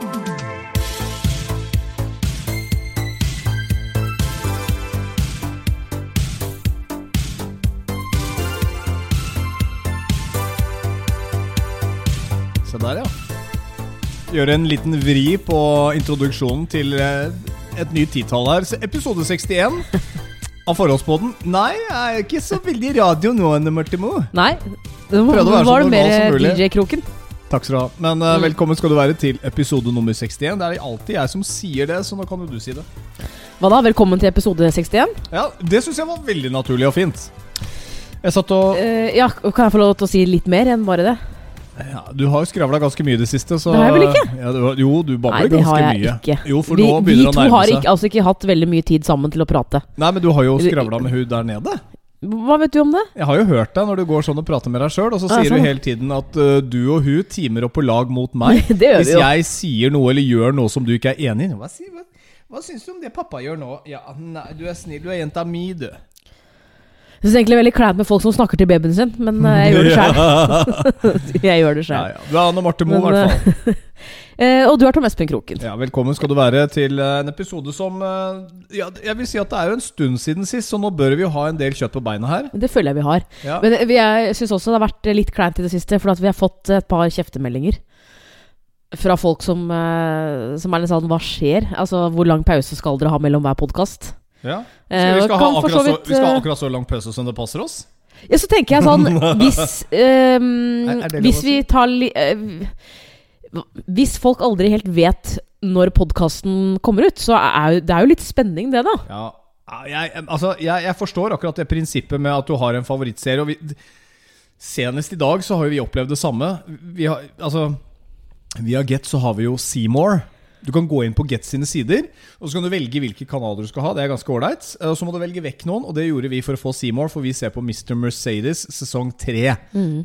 Se der, ja. Gjøre en liten vri på introduksjonen til eh, et nytt titall her. Episode 61 av Forholdsboden. Nei, jeg er ikke så veldig radio nå, Anne Martimo. Nei, nå Prøvde å være så det normal som mer mulig. DJ-kroken. Takk skal du ha. Men Mm. velkommen skal du være til episode nummer 61. Det er alltid jeg som sier det, så nå kan jo du si det. Hva da? Velkommen til episode 61. Ja, Det syns jeg var veldig naturlig og fint. Jeg satt og uh, ja, Kan jeg få lov til å si litt mer enn bare det? ja, Du har jo skravla ganske mye i det siste, så Det har jeg vel ikke? Ja, du, har- jo, du Nei, det har jeg mye. ikke. Jo, for vi nå begynner det å to nærme har seg. ikke, altså ikke hatt veldig mye tid sammen til å prate. Nei, men du har jo skravla med hun der nede. Hva vet du om det? Jeg har jo hørt deg når du går sånn og prater med deg sjøl, og så sier sånn. du hele tiden at uh, du og hun teamer opp på lag mot meg. Hvis jeg sier noe eller gjør noe som du ikke er enig i Hva, sier- hva, hva syns du om det pappa gjør nå? Ja, nei, du er snill, du er jenta mi, du. Jeg syns egentlig veldig kleint med folk som snakker til babyen sin, men eh, jeg gjør det sjøl. jeg gjør det Ja, sjøl. ja. Du er Anne Marte Moe, i hvert fall. Eh, og du er Tom Espen Kroken. Ja, velkommen skal du være til eh, en episode som eh, Ja, jeg vil si at det er jo en stund siden sist, så nå bør vi jo ha en del kjøtt på beina her. Det føler jeg vi har. Ja. Men vi er- jeg syns også det har vært litt kleint i det siste, for at vi har fått et par kjeftemeldinger. Fra folk som, som er litt sånn Hva skjer? Altså, hvor lang pause skal dere ha mellom hver podkast? Ja. Så vi, skal ha akkurat så, vi skal ha akkurat så lang pause som det passer oss? Ja, så tenker jeg sånn Hvis um, Er- er Hvis vi tar li eh, Hvis folk aldri helt vet når podkasten kommer ut, så er jo det er jo litt spenning, det, da. Ja, ja, jeg, altså, jeg, jeg forstår akkurat det prinsippet med at du har en favorittserie. Og vi, senest i dag så har jo vi opplevd det samme. Vi har, altså, via Get så har vi jo Seymour. Du kan gå inn på Get sine sider, og så kan du velge hvilke kanaler du skal ha. Det er ganske ålreit. Og så må du velge vekk noen, og det gjorde vi for å få Seymour, for vi ser på Mr. Mercedes sesong tre.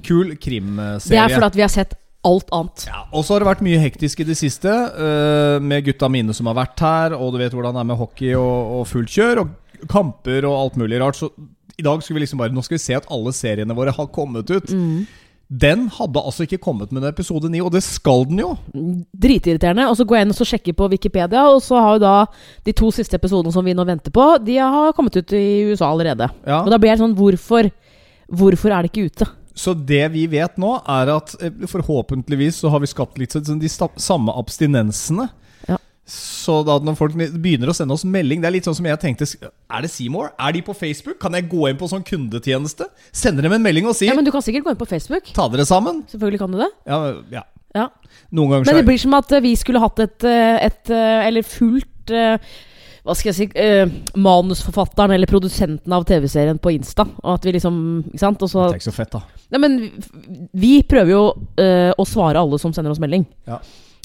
Kul krimserie. Det er fordi vi har sett alt annet. Ja, og så har det vært mye hektisk i det siste, uh, med gutta mine som har vært her, og du vet hvordan det er med hockey og, og fullt kjør, og kamper og alt mulig rart. Så i dag skulle vi liksom bare Nå skal vi se at alle seriene våre har kommet ut. Den hadde altså ikke kommet med en episode 9, og det skal den jo! Dritirriterende. Og så går jeg inn og så sjekker på Wikipedia, og så har jo da de to siste episodene som vi nå venter på, de har kommet ut i USA allerede. Ja. Og da blir jeg sånn Hvorfor? Hvorfor er det ikke ute? Så det vi vet nå, er at eh, forhåpentligvis så har vi skapt litt sånn de samme abstinensene. Ja. Så da når folk begynner å sende oss melding Det er litt sånn som jeg tenkte Er det Seymour? Er de på Facebook? Kan jeg gå inn på sånn kundetjeneste? Sende dem en melding og si Ja, Men du kan sikkert gå inn på Facebook. Ta dere sammen? Selvfølgelig kan du det. Ja, ja. Ja. Noen ganger Men det blir som at eh, vi skulle hatt et, eh, et Eller fullt Hva skal jeg si eh, Manusforfatteren eller produsenten av TV-serien på Insta. Og at vi liksom Ikke sant? Og så Det er ikke så fett, da. Nei, men vi, vi prøver jo eh, å svare alle som sender oss melding. Ja.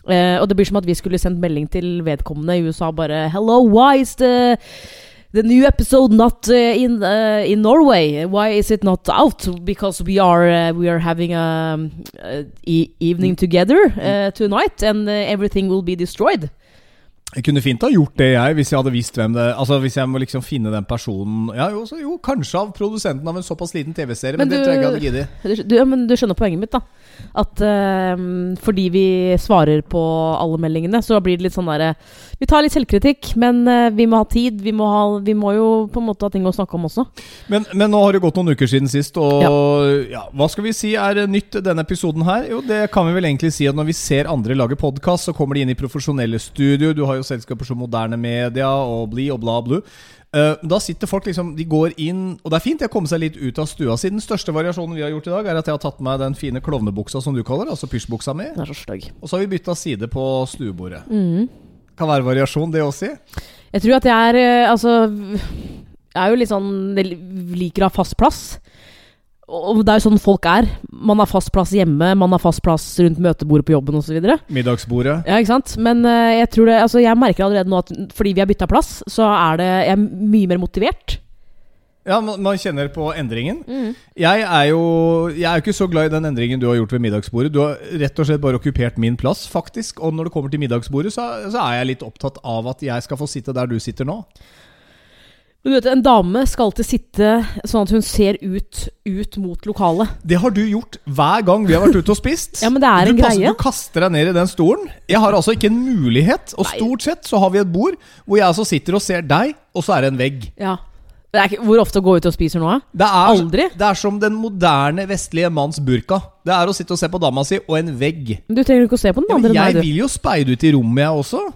Eh, og det blir som at vi skulle sendt melding til vedkommende i USA bare Hello, why is the The new episode not uh, in uh, in Norway. Why is it not out? Because we are uh, we are having a, a e evening together uh, tonight, and everything will be destroyed. Jeg kunne fint ha gjort det, jeg, hvis jeg hadde visst hvem det Altså Hvis jeg må liksom finne den personen Ja, jo, så, jo kanskje av produsenten av en såpass liten TV-serie, men, Men det du- tror jeg ikke jeg hadde giddet. Du, du, ja, men du skjønner poenget mitt, da. At eh, fordi vi svarer på alle meldingene, så blir det litt sånn derre Vi tar litt selvkritikk, men uh, vi må ha tid. Vi må, ha, vi må jo på en måte ha ting å snakke om også. Men, men nå har det gått noen uker siden sist, og ja. hva skal vi si er nytt denne episoden her? Jo, det kan vi vel egentlig si at når vi ser andre lage podkast, så kommer de inn i profesjonelle studio. Du har jo selskaper som Moderne Media og Bli og bla, blu. Eh, da sitter folk liksom De går inn Og det er fint å komme seg litt ut av stua. Siden den største variasjonen vi har gjort i dag, er at jeg har tatt meg den fine klovnebuksa som du kaller altså pysjbuksa mi. Den er så stygg. Og så har vi bytta side på stuebordet. Kan være variasjon, det også. si Jeg tror at jeg er eh, Altså Jeg er jo litt sånn Liker å ha fast plass. Og det er jo sånn folk er. Man har fast plass hjemme, man har fast plass rundt møtebordet på jobben osv. Middagsbordet. Ja, ikke sant? Men eh, jeg tror det Altså, jeg merker allerede nå at fordi vi har bytta plass, så er det Jeg er mye mer motivert. Ja, man, kjenner på endringen. Jeg er jo Jeg er ikke så glad i den endringen du har gjort ved middagsbordet. Du har rett og slett bare okkupert min plass, faktisk. Og når det kommer til middagsbordet, så, så er jeg litt opptatt av at jeg skal få sitte der du sitter nå. Men du vet, En dame skal alltid sitte sånn at hun ser ut, ut mot lokalet. Det har du gjort hver gang vi har vært ute og spist. Ja, men det er en passer- greie. du kaster deg ned i den stolen. Jeg har altså ikke en mulighet. Og stort sett så har vi et bord hvor jeg altså sitter og ser deg, og så er det en vegg. Ja. Det er ikke, hvor ofte går ut og spiser nå? Det er, Aldri. Det er som den moderne vestlige manns burka. Det er å sitte og se på dama si og en vegg. Men Du trenger ikke å se på den Ja, andre men enn jeg du. vil jo speide ut i rommet, jeg også.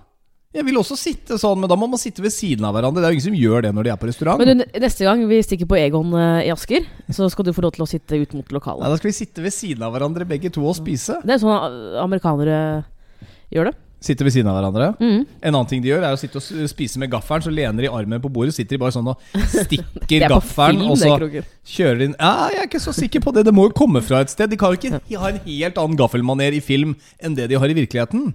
Jeg vil også sitte sånn, men da må man sitte ved siden av hverandre. Det er jo ingen som gjør det når de er på restaurant. Men du, neste gang vi stikker på Egon eh, i Asker, så skal du få lov til å sitte ut mot Nei, lokalet. da skal vi sitte ved siden av hverandre begge to og spise. Det er sånn eh, amerikanere gjør det. Sitte ved siden av hverandre. Mm. En annen ting de gjør, er å sitte og spise med gaffelen. Så lener de armen på bordet, sitter de bare sånn og stikker er gaffelen, og så kjører de inn Ja, jeg er ikke så sikker på det. Det må jo komme fra et sted. De kan jo ikke ha en helt annen gaffelmaner i film enn det de har i virkeligheten.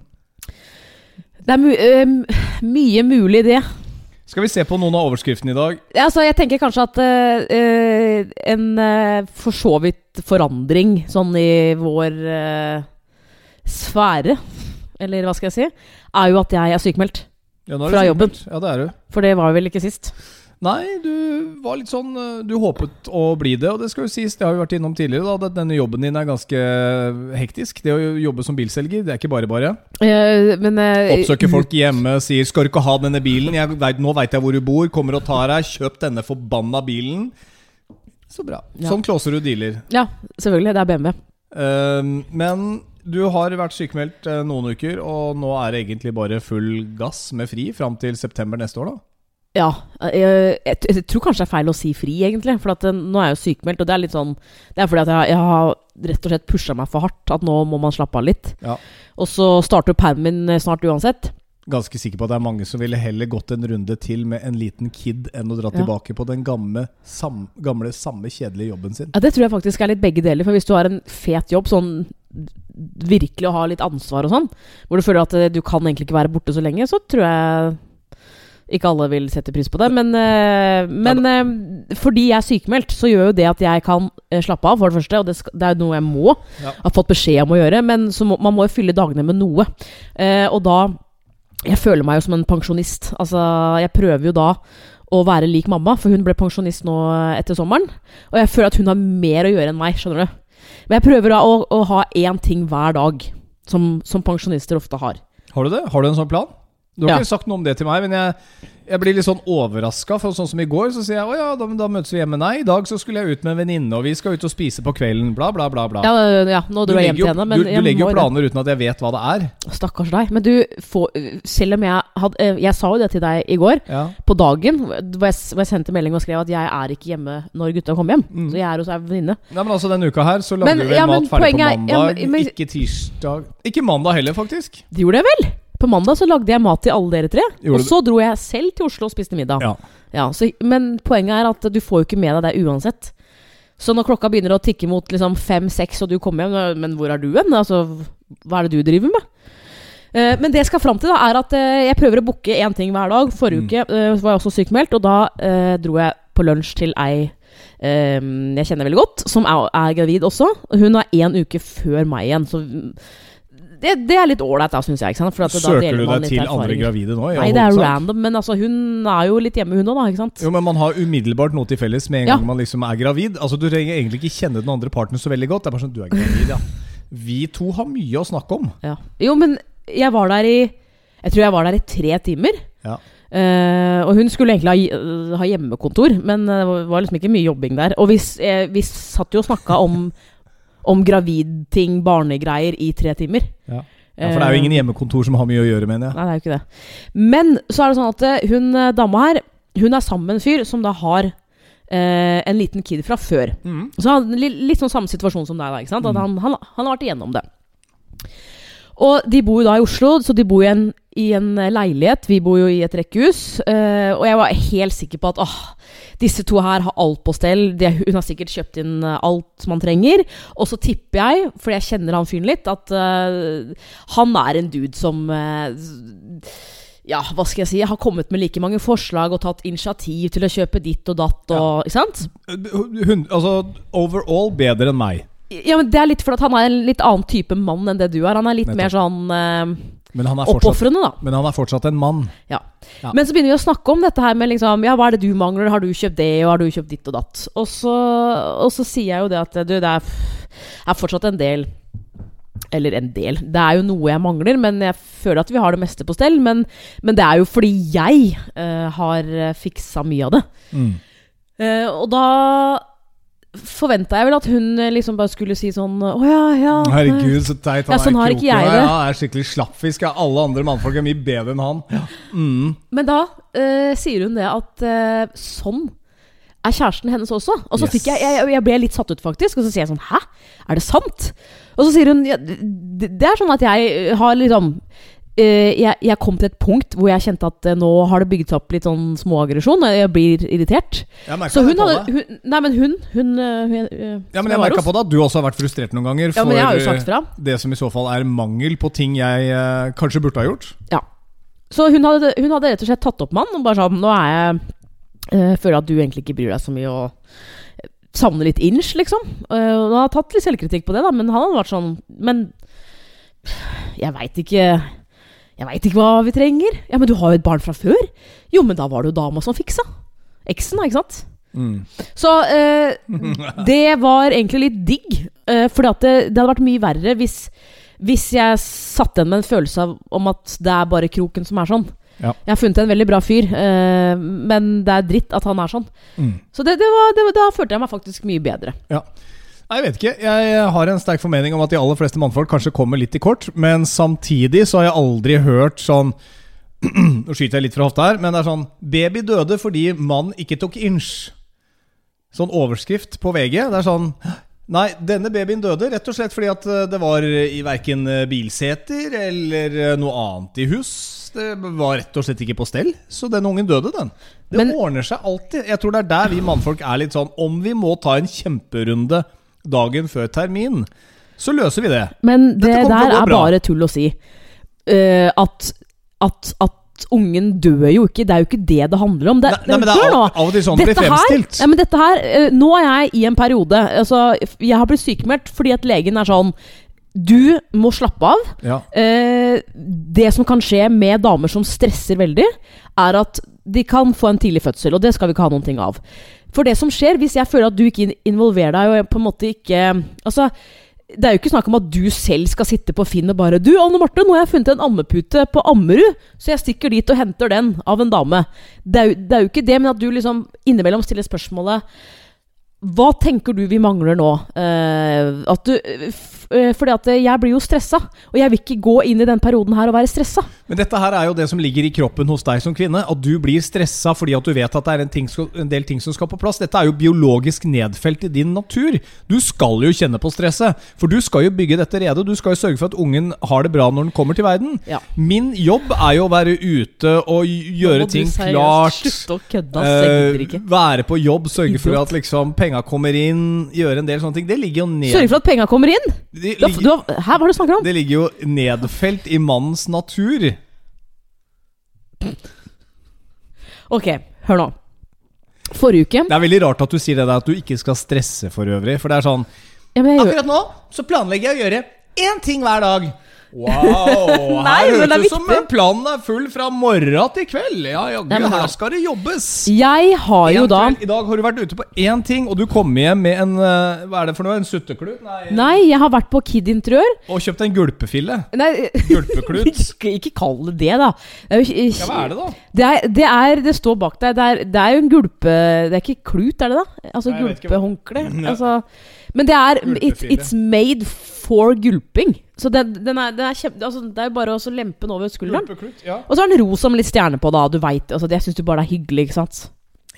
Det er my eh, mye mulig, det. Skal vi se på noen av overskriftene i dag? Ja, Altså, jeg tenker kanskje at uh, en uh, for så vidt forandring sånn i vår uh, sfære, eller hva skal jeg si, er jo at jeg er sykemeldt. Ja, nå er du Fra sykmeldt. Ja, det er du. For det var vel ikke sist. Nei, du var litt sånn eh, Du håpet å bli det, og det skal jo sies, det har vi vært innom tidligere, da. at Denne jobben din er ganske hektisk. Det å jobbe som bilselger, det er ikke bare bare. Eh, men eh, Oppsøker folk hjemme, sier 'skal du ikke ha denne bilen', jeg vet, 'nå veit jeg hvor du bor', kommer og tar deg, kjøp denne forbanna bilen. Så bra. Ja. Sånn du dealer. Ja, selvfølgelig. Det er BMW. Eh, men du har vært sykemeldt eh, noen uker, og nå er det egentlig bare full gass med fri fram til september neste år, da. Ja. Jeg, jeg, jeg tror kanskje det er feil å si fri, egentlig. For at, eh, nå er jeg jo sykemeldt, og det er litt sånn Det er fordi at jeg, jeg har rett og slett pusha meg for hardt. At nå må man slappe av litt. Ja. Og så starter permen min snart uansett. Ganske sikker på at det er mange som ville heller gått en runde til med en liten kid enn å dra Ja. tilbake på den gamle, sam, gamle, samme kjedelige jobben sin. Ja, Det tror jeg faktisk er litt begge deler. For hvis du har en fet jobb, sånn virkelig å ha litt ansvar og sånn, hvor du føler at eh, du kan egentlig ikke være borte så lenge, så tror jeg ikke alle vil sette pris på det. Men, eh, men eh, fordi jeg er sykemeldt, så gjør jo det at jeg kan eh, slappe av, for det første. Og det, skal, det er jo noe jeg må. Ja. Har fått beskjed om å gjøre. Men så må, man må jo fylle dagene med noe. Eh, og da Jeg føler meg jo som en pensjonist. Altså, jeg prøver jo da å være lik mamma, for hun ble pensjonist nå etter sommeren. Og jeg føler at hun har mer å gjøre enn meg, skjønner du. Men jeg prøver da å, å ha én ting hver dag, som, som pensjonister ofte har. Har du det? Har du en sånn plan? Du har Ja. ikke sagt noe om det til meg, men jeg, jeg blir litt sånn overraska. For sånn som i går, så sier jeg å ja, da, da møtes vi hjemme. Nei, i dag så skulle jeg ut med en venninne, og vi skal ut og spise på kvelden. Bla, bla, bla. bla. Ja, ja nå Du dro jeg hjem til henne, men du, du legger jo planer uten at jeg vet hva det er. Stakkars deg. Men du, får, selv om jeg hadde eh, Jeg sa jo det til deg i går, Ja. på dagen, hvor jeg, hvor jeg sendte melding og skrev at jeg er ikke hjemme når gutta kommer hjem. Mm. Så jeg er hos ei venninne. Nei, men altså Denne uka her så lager Men- vi mat ferdig på mandag, er- men- ikke tirsdag Ikke mandag heller, faktisk. De gjorde det vel? På mandag så lagde jeg mat til alle dere tre. Gjorde og så dro jeg selv til Oslo og spiste middag. Ja. Ja, så, men poenget er at du får jo ikke med deg det uansett. Så når klokka begynner å tikke mot liksom fem-seks, og du kommer hjem Men hvor er du hen? Altså, hva er det du driver med? Uh, men det jeg skal fram til, da, er at uh, jeg prøver å booke én ting hver dag. Forrige Mm. uke uh, var jeg også sykemeldt, og da dro jeg på lunsj til ei jeg kjenner veldig godt, som er, er gravid også. Hun er én uke før meg igjen, så det, det er litt ålreit, da, syns jeg. Søker du man deg til andre gravide nå? Nei, det er random, men altså, hun er jo litt hjemme, hun òg, da. Ikke sant? Jo, men Man har umiddelbart noe til felles med en Ja. gang man liksom er gravid. Altså Du trenger egentlig ikke kjenne den andre parten så veldig godt. Det er bare sånn, du er gravid, ja Vi to har mye å snakke om. Ja. Jo, men jeg var der i Jeg tror jeg var der i tre timer. Ja. Uh, og hun skulle egentlig ha, uh, ha hjemmekontor, men det var liksom ikke mye jobbing der. Og vi, eh, vi satt jo og snakka om, om gravidting, barnegreier, i tre timer. Ja. Ja, For det er jo ingen hjemmekontor som har mye å gjøre, mener jeg. Nei, det er jo ikke det. Men så er det sånn at eh, hun eh, dama her Hun er sammen med en fyr som da har eh, en liten kid fra før. Mm. Så han, litt sånn samme situasjon som deg, da. Ikke sant? At Mm. han, han, han har vært igjennom det. Og de bor jo da i Oslo, så de bor i en, i en leilighet. Vi bor jo i et rekkehus. Uh, og jeg var helt sikker på at åh, disse to her har alt på stell. De, hun har sikkert kjøpt inn eh, alt man trenger. Og så tipper jeg, fordi jeg kjenner han fyren litt, at uh, han er en dude som uh, ja, hva skal jeg si, har kommet med like mange forslag og tatt initiativ til å kjøpe ditt og datt og Ikke sant? Hun, altså overall bedre enn meg. Ja, men Det er litt fordi han er en litt annen type mann enn det du er. Han er litt Nettopp. mer sånn eh, Men han fortsatt, oppofrende, da. men han er fortsatt en mann. Ja. Ja. Men så begynner vi å snakke om dette her med liksom Ja, hva er det du mangler? Har du kjøpt det, og har du kjøpt ditt og datt? Og så, og så sier jeg jo det at du, det er, er fortsatt en del Eller en del. Det er jo noe jeg mangler, men jeg føler at vi har det meste på stell. Men, men det er jo fordi jeg uh, har fiksa mye av det. Mm. Uh, og da forventa jeg vel at hun eh, liksom bare skulle si sånn Å ja, ja. Herregud, så teit han Ja, sånn er jeg. Ja, han er skikkelig slappfisk. Ja, alle andre mannfolk er mye bedre enn han. Mm. Men da uh, sier hun det at uh, sånn er kjæresten hennes også. Og så Yes. fikk jeg, jeg Jeg ble litt satt ut, faktisk. Og så sier jeg sånn Hæ? Er det sant? Og så sier hun ja, det, det er sånn at jeg har liksom eh, jeg, jeg kom til et punkt hvor jeg kjente at eh, nå har det bygget seg opp litt sånn småaggresjon. Jeg blir irritert. Jeg Så hun hadde hun, Nei, men hun, hun, eh, hun eh, Ja, men jeg, jeg merka på det at du også har vært frustrert noen ganger for eh, fra. det som i så fall er mangel på ting jeg eh, kanskje burde ha gjort. Ja. Så hun hadde, hun hadde rett og slett tatt opp med han og bare sånn Nå er jeg eh, Føler at du egentlig ikke bryr deg så mye og savner litt inch, liksom. Uh, og han har tatt litt selvkritikk på det, da, men han hadde vært sånn Men jeg veit ikke Jeg veit ikke hva vi trenger. Ja, men du har jo et barn fra før. Jo, men da var det jo dama som fiksa. Eksen, da, ikke sant? Mm. Så eh, det var egentlig litt digg. Eh, fordi at det, det hadde vært mye verre hvis, hvis jeg satt igjen med en følelse av, om at det er bare kroken som er sånn. Ja. Jeg har funnet en veldig bra fyr, eh, men det er dritt at han er sånn. Mm. Så det, det var, det, da følte jeg meg faktisk mye bedre. Ja. Jeg vet ikke. Jeg har en sterk formening om at de aller fleste mannfolk kanskje kommer litt i kort, men samtidig så har jeg aldri hørt sånn Nå skyter jeg litt fra hofta her, men det er sånn Baby døde fordi mann ikke tok inch. Sånn overskrift på VG. Det er sånn Nei, denne babyen døde rett og slett fordi at eh, det var i verken bilseter eller eh, noe annet i hus. Det var rett og slett ikke på stell, så den ungen døde, den. Det Men- ordner seg alltid. Jeg tror det er der vi mannfolk er litt sånn Om vi må ta en kjemperunde dagen før termin, så løser vi det. Men det der er bra. bare tull å si. Uh, at, at, at ungen dør jo ikke. Det er jo ikke det det handler om. Det, Nei, nei, men det er av, av og til sånn det blir fremstilt. her, ja, men dette her eh, Nå er jeg i en periode altså, Jeg har blitt sykemeldt fordi at legen er sånn Du må slappe av. Ja. Eh, det som kan skje med damer som stresser veldig, er at de kan få en tidlig fødsel, og det skal vi ikke ha noen ting av. For det som skjer, hvis jeg føler at du ikke involverer deg, og på en måte ikke Altså, det er jo ikke snakk om at du selv skal sitte på Finn og bare 'Du, Anne Marte, nå har jeg funnet en ammepute på Ammerud, så jeg stikker dit og henter den av en dame'. Det er, jo, det er jo ikke det, men at du liksom innimellom stiller spørsmålet hva tenker du vi mangler nå? Uh, at du, eh, fordi at jeg blir jo stressa, og jeg vil ikke gå inn i den perioden her og være stressa. Men dette her er jo det som ligger i kroppen hos deg som kvinne. At du blir stressa fordi at du vet at det er en, ting, en del ting som skal på plass. Dette er jo biologisk nedfelt i din natur. Du skal jo kjenne på stresset. For du skal jo bygge dette redet. Du skal jo sørge for at ungen har det bra når den kommer til verden. Ja. Min jobb er jo å være ute og gjøre ting seriøst klart. Slutt å kødde, ass. Jeg gidder Eh, ikke. være på jobb, sørge for at liksom penga kommer inn, gjøre en del sånne ting. Det ligger jo ned Sørge for at penga kommer inn! det, Du du hæ, hva er det du snakker om? det ligger jo nedfelt i mannens natur. Ok, hør nå. Forrige uke Det er veldig rart at du sier det der at du ikke skal stresse for øvrig. For det er sånn ja, Akkurat nå så planlegger jeg å gjøre én ting hver dag. Wow! Nei, her høres det ut som planen er full fra morgen til kveld. Ja, jaggu, her skal det jobbes. Jeg har jo da kveld. I dag har du vært ute på én ting, og du kommer hjem med en eh, Hva er det for noe? En sutteklut? Nei. Nei, jeg har vært på Kid Interiør. Og kjøpt en gulpefille. Nei, Gulpeklut. ikke, kall det det, da. Ja, hva er det, da? Det er, det er Det står bak deg. Det er, det er jo en gulpe... Det er ikke klut, er det da? Altså gulpehåndkle. Altså, men det er it, It's made for gulping. Så den, den er, den er kjempe... Altså, det er jo bare å lempe den over skulderen. Gulpeklut, ja. Og så er den rosa med litt stjerne på, da. Du veit altså, Det syns du bare er hyggelig, ikke sant?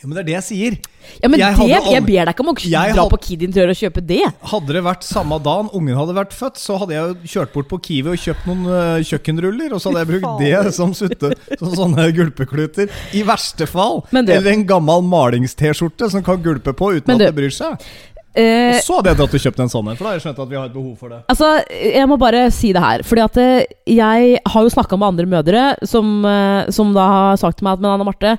Jo, men det er det jeg sier. Ja, men Jeg det, jeg ber deg ikke om å dra hadde, på Kid Interiør og kjøpe det. Hadde det vært samme dagen ungen hadde vært født, så hadde jeg jo kjørt bort på Kiwi og kjøpt noen uh, kjøkkenruller, og så hadde jeg brukt det som sutte, som sånne gulpekluter. I verste fall. Du- Eller en gammel malings-T-skjorte som kan gulpe på uten du, at det bryr seg. Eh, Og så hadde jeg dratt og kjøpt en sånn en, for da har jeg skjønt at vi har et behov for det. Altså, jeg må bare si det her. Fordi at eh, jeg har jo snakka med andre mødre som, eh, som da har sagt til meg at Men Anna Marte,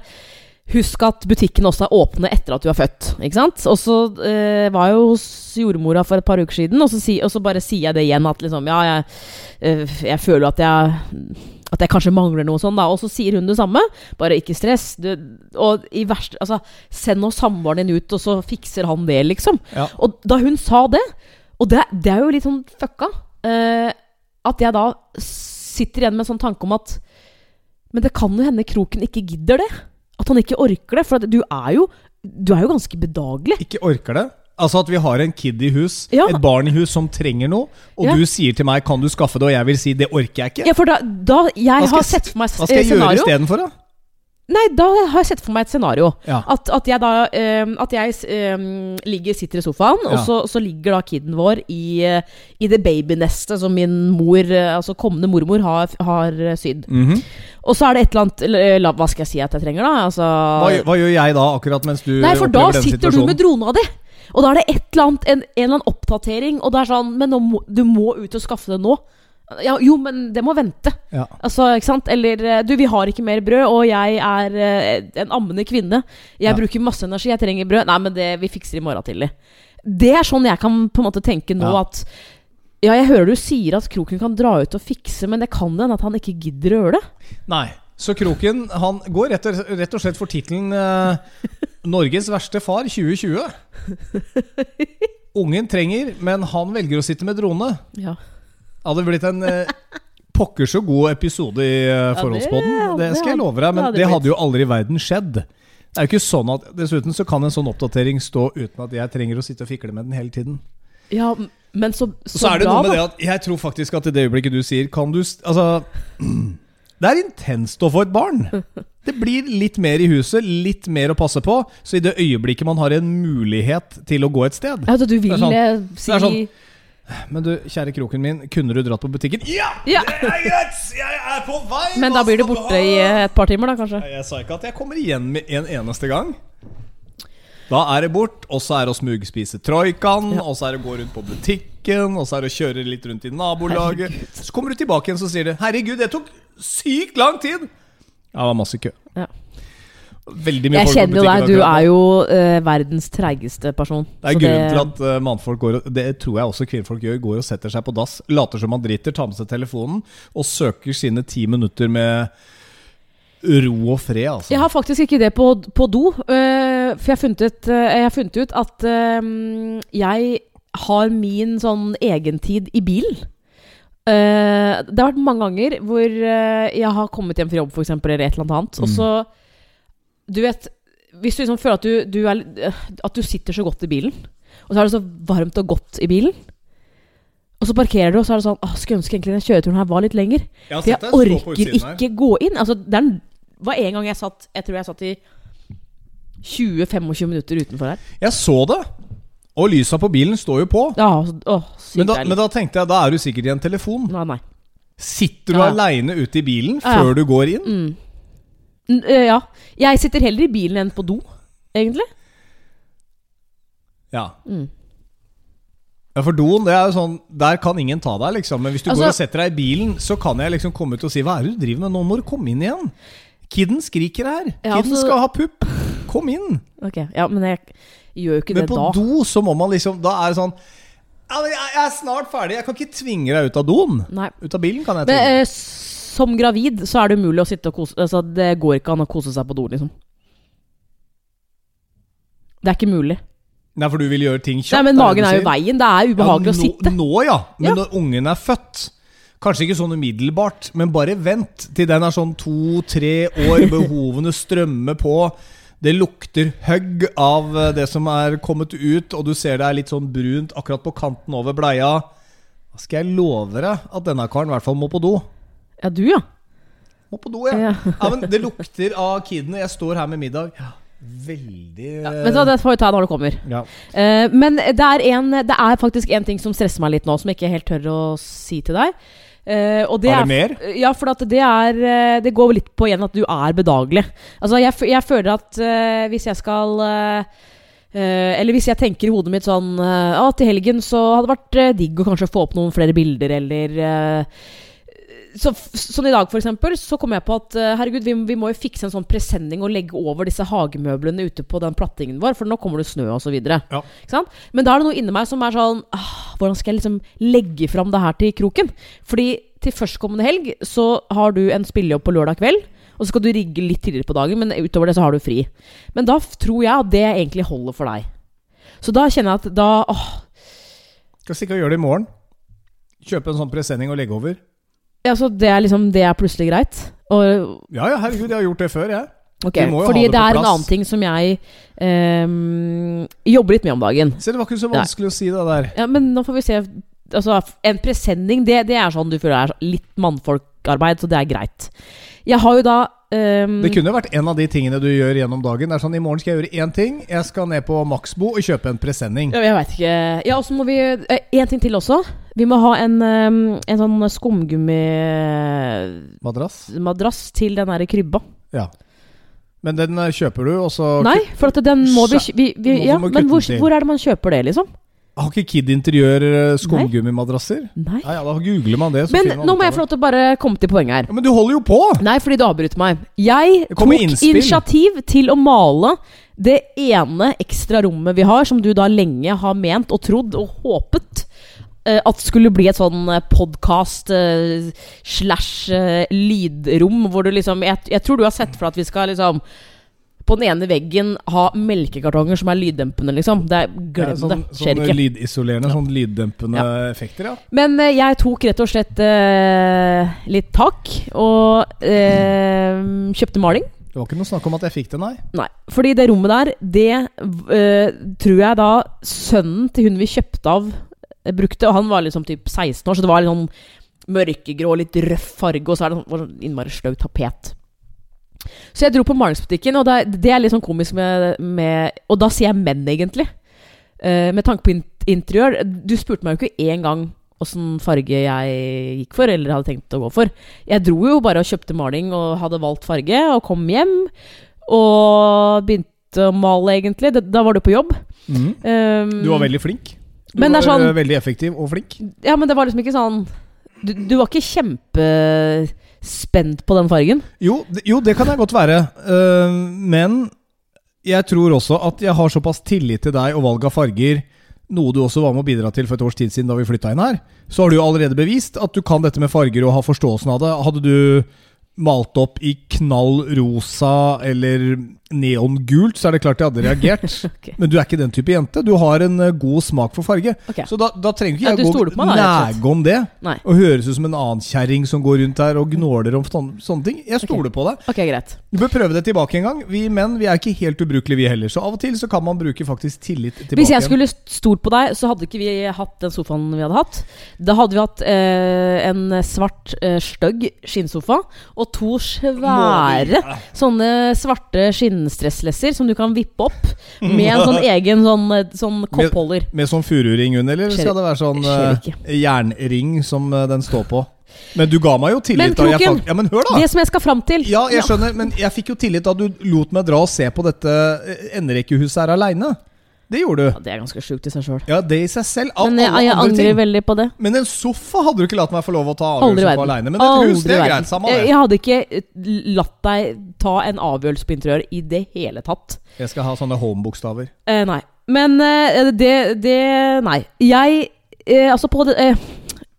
Husk at butikken også er åpne etter at du er født. Ikke sant? Og så eh, var jeg jo hos jordmora for et par uker siden, og så, si, og så bare sier jeg det igjen at liksom Ja, jeg, jeg føler at jeg at jeg kanskje mangler noe sånn, da. Og så sier hun det samme. Bare ikke stress. Du, og i verste Altså, send nå samboeren din ut, og så fikser han det, liksom. Ja. Og da hun sa det, og det, det er jo litt sånn fucka, uh, at jeg da sitter igjen med en sånn tanke om at Men det kan jo hende Kroken ikke gidder det. At han ikke orker det. For du er jo Du er jo ganske bedagelig. Ikke orker det. Altså at vi har en kid i hus, Ja. et barn i hus som trenger noe, og Ja. du sier til meg 'kan du skaffe det', og jeg vil si 'det orker jeg ikke'. Ja, for da, da Jeg har sett for meg Hva skal jeg scenario? gjøre istedenfor, da? Nei, da har jeg sett for meg et scenario. Ja. At, at jeg da um, At jeg um, ligger, sitter i sofaen, og så, så ligger da kiden vår i, eh, i det babynestet som min mor, eh, altså kommende mormor, har, har sydd. sydd. -hmm. Og så er det et eller annet la- Hva skal jeg si at jeg trenger, da? Altså hva, hva gjør jeg da, akkurat mens du Nei, for da sitter du med drona di! Og da er det et eller annet, en, en eller annen oppdatering, og det er sånn Men må, du må ut og skaffe det nå. Ja, jo, men det må vente. Ja. Altså, ikke sant? Eller eh, du, vi har ikke mer brød, og jeg er eh, en ammende kvinne. Jeg Ja. bruker masse energi, jeg trenger brød. Nei, men det, vi fikser i morgen tidlig. Det er sånn jeg kan på en måte tenke nå Ja. at Ja, jeg hører du sier at Kroken kan dra ut og fikse, men det kan hende at han ikke gidder å gjøre det. Nei. Så Kroken han går rett og, rett og slett for tittelen eh, 'Norges verste far 2020'. Ungen trenger, men han velger å sitte med drone. Ja. Det hadde blitt en eh, pokker så god episode i uh, det- Ja, Det, det skal jeg love deg, det men hadde det hadde jo aldri i verden skjedd. Det er jo ikke sånn at Dessuten så kan en sånn oppdatering stå uten at jeg trenger å sitte og fikle med den hele tiden. ja, men så, så, Så, er det noe med det at jeg tror faktisk at i det øyeblikket du sier Kan du Altså Det er intenst å få et barn. Det blir litt mer i huset, litt mer å passe på. Så i det øyeblikket man har en mulighet til å gå et sted Ja, du vil sånn- eh, si det er sånn- Men du, kjære kroken min, kunne du dratt på butikken? Ja! Ja. Det er greit! Jeg er på vei! Men da blir du borte i eh, et par timer, da, kanskje. Jeg sa ikke at jeg kommer igjen med en eneste gang. Da er det bort, og så er det å smugspise troikaen, Ja. og så er det å gå rundt på butikken, og så er det å kjøre litt rundt i nabolaget. Så kommer du tilbake igjen, så sier du 'Herregud, det tok sykt lang tid'. Ja, det var masse kø. Ja. Veldig mye Jeg folk kjenner jo deg, du er jo eh, verdens treigeste person. Det er grunnen til at uh, mannfolk går og Det tror jeg også kvinnfolk gjør. Går og setter seg på dass, later som man driter, tar med seg telefonen og søker sine ti minutter med ro og fred. Altså. Jeg har faktisk ikke det på, på do. Uh, for jeg har funnet ut, eh, jeg har funnet ut at eh, jeg har min sånn egentid i bilen. Eh, det har vært mange ganger hvor uh, jeg har kommet hjem fra jobb eksempel, eller et eller annet. Og Mm. så Du vet Hvis du liksom føler at du, du er, eh, At du sitter så godt i bilen, og så er det så varmt og godt i bilen og så parkerer du, og så er det sånn Åh, Skulle ønske egentlig den kjøreturen her var litt lenger. Jeg For jeg orker her. ikke gå inn. Altså, det var en gang jeg satt Jeg tror jeg satt i 20-25 minutter utenfor her. Jeg så det, og lysa på bilen står jo på. Ja, å, sykt Men da, deilig. men da tenkte jeg, da er du sikkert i en telefon. Nei, nei. Sitter du Ja. aleine ute i bilen Ja, ja. før du går inn? Mm. Eh, ja. Jeg sitter heller i bilen enn på do, egentlig. Ja. Mm. ja, for doen, det er jo sånn Der kan ingen ta deg, liksom. Men hvis du Altså- går og setter deg i bilen, så kan jeg liksom komme ut og si Hva er det du driver med? Nå må du komme inn igjen. Kidden skriker her. Ja, Kidden altså- skal ha pupp. Kom inn. Ok, ja, Men jeg gjør jo ikke Men det på do så må man liksom Da er det sånn jeg, er snart ferdig. Jeg kan ikke tvinge deg ut av doen. Nei. Ut av bilen kan jeg Men tvinge. eh, som gravid så er det umulig å sitte og kose altså, Det går ikke an å kose seg på do, liksom. Det er ikke mulig. Nei, for du vil gjøre ting kjapt. Nei, men Magen er jo veien. Det er ubehagelig ja, å sitte. Nå, nå ja. Men Ja. når ungen er født Kanskje ikke sånn umiddelbart, men bare vent til den er sånn to-tre år, behovene strømmer på. Det lukter høgg av eh, det som er kommet ut, og du ser det er litt sånn brunt akkurat på kanten over bleia. Da skal jeg love deg at denne karen i hvert fall må på do. Ja, du, ja. Må på do, ja. Ja. ja men det lukter av kidene. Jeg står her med middag. Veldig ja. Vet du hva, Det får vi ta når det kommer. ja. Uh, men det er, en, det er faktisk en ting som stresser meg litt nå, som jeg ikke helt tør å si til deg. Eh, og det Er det er. Ja, for det er eh, Det går litt på igjen at du er bedagelig. Altså, jeg, jeg føler at uh, hvis jeg skal eh, Eller hvis jeg tenker i hodet mitt sånn ah, Til helgen så hadde det vært digg å kanskje få opp noen flere bilder, eller så, sånn i dag, for eksempel, så kom jeg på at eh, herregud, vi, vi må jo fikse en sånn presenning og legge over disse hagemøblene ute på den plattingen vår, for nå kommer det snø videre. Ja. Ikke sant? Men da er det noe inni meg som er sånn ah, Hvordan skal jeg liksom legge fram det her til kroken? Fordi til førstkommende helg så har du en spillejobb på lørdag kveld. Og så skal du rigge litt tidligere på dagen, men utover det så har du fri. Men da tror jeg at det egentlig holder for deg. Så da kjenner jeg at da åh, Skal sikkert gjøre det i morgen. Kjøpe en sånn presenning og legge over. Ja, så det er liksom Det er plutselig greit. Og Ja ja, herregud, jeg har gjort det før, jeg. Ok, Vi må jo fordi det det, er en annen ting som jeg um, jobber litt med om dagen. Se, det var ikke så vanskelig å si det der. Ja, Men nå får vi se. Altså, En presenning, det, det er sånn du føler er litt mannfolkarbeid, så det er greit. Jeg har jo da ehm, Det kunne vært en av de tingene du gjør gjennom dagen. Det er sånn, I morgen skal jeg gjøre én ting. Jeg skal ned på Maxbo og kjøpe en presenning. Jeg veit ikke. Ja, og så må vi En ting til også. Vi må ha en, ehm, en sånn skumgummi... Madrass. Madrass til den derre krybba. Ja. Men den eh, kjøper du, og så Nei, for at den må vi, vi, vi Ja, men hvor, hvor er det man kjøper det, liksom? Har ikke Kid Interiør eh, skumgummimadrasser? Nei. Nei, ja, da googler man det. Så Men man nå må jeg få lov til å bare komme til poenget her. ja, Men du holder jo på! Nei, fordi du avbryter meg. Jeg tok innspill. initiativ til å male det ene ekstra rommet vi har, som du da lenge har ment og trodd og håpet eh, at skulle bli et sånn podkast slash eh, lydrom, hvor du liksom jeg, jeg tror du har sett for deg at vi skal liksom på den ene veggen ha melkekartonger som er lyddempende, liksom. Det er, glem Ja, sånn, det. Skjer sånn ikke. lydisolerende, sånn lyddempende effekter, ja. Men eh, jeg tok rett og slett eh, litt tak, og eh, kjøpte maling. Det var ikke noe snakk om at jeg fikk det, nei. Nei, fordi det rommet der, det eh, tror jeg da sønnen til hun vi kjøpte av, eh, brukte. Og han var liksom typ 16 år, så det var litt sånn mørkegrå, litt røff farge, og så er det sånn, sånn innmari sløv tapet. Så jeg dro på malingsbutikken, og er- det er litt sånn komisk med, med Og da sier jeg menn, egentlig. Uh, med tanke på interiør. Du spurte meg jo ikke én gang åssen farge jeg gikk for, eller hadde tenkt å gå for. Jeg dro jo bare og kjøpte maling og hadde valgt farge, og kom hjem. Og begynte å male, egentlig. Da var du på jobb. Mm. Um, Du var veldig flink. Du Men det var sånn- eh, veldig effektiv og flink. Ja, men det var liksom ikke sånn Du, du var ikke kjempespent på den fargen? Jo, jo, det kan jeg godt være. Uh, men jeg tror også at jeg har såpass tillit til deg og valg av farger, noe du også var med å bidra til for et års tid siden da vi flytta inn her, så har du allerede bevist at du kan dette med farger og har forståelsen av det. Hadde du malt opp i knall rosa eller neongult, så er det klart jeg hadde reagert. okay. Men du er ikke den type jente. Du har en eh, god smak for farge. Okay. Så da, da trenger ikke jeg du gå stoler meg da, rett og slett. nege om det. Nei. Og høres ut som en annen kjerring som går rundt der og gnåler om sånne, sånne ting. Jeg stoler på deg. Okay, greit. Du bør prøve det tilbake en gang. Vi menn vi er ikke helt ubrukelige, vi heller. Så av og til så kan man bruke faktisk tillit tilbake. Hvis jeg skulle stolt på deg, så hadde ikke vi hatt den sofaen vi hadde hatt. Da hadde vi hatt eh, en svart, eh, stygg skinnsofa og to svære sånne svarte skinnstresslesser som du kan vippe opp med en sånn egen sånn, eh, sånn koppholder. Med sånn fururing under, eller skal det være sånn eh, jernring som eh, den står på? Men du ga meg jo tillit. Men da Kroken, fakt- ja, men hør, da! Det som jeg skal fram til Ja, jeg skjønner, men jeg fikk jo tillit da du lot meg dra og se på dette eh, enderekkehuset her aleine. Det gjorde Ja, du. Det er ganske sjukt i seg sjøl. Ja, det i seg selv. Av Men jeg, jeg angrer ting. veldig på det. Men en sofa hadde du ikke latt meg få lov å ta avgjørelsen avgjørelse på aleine. Men et hus, det er greit. sammen. Samme Jeg, jeg hadde ikke eh, latt deg ta en avgjørelse på interiør i det hele tatt. Jeg skal ha sånne home-bokstaver. Eh, nei. Men eh, det, det Nei. Jeg eh, Altså, på det eh,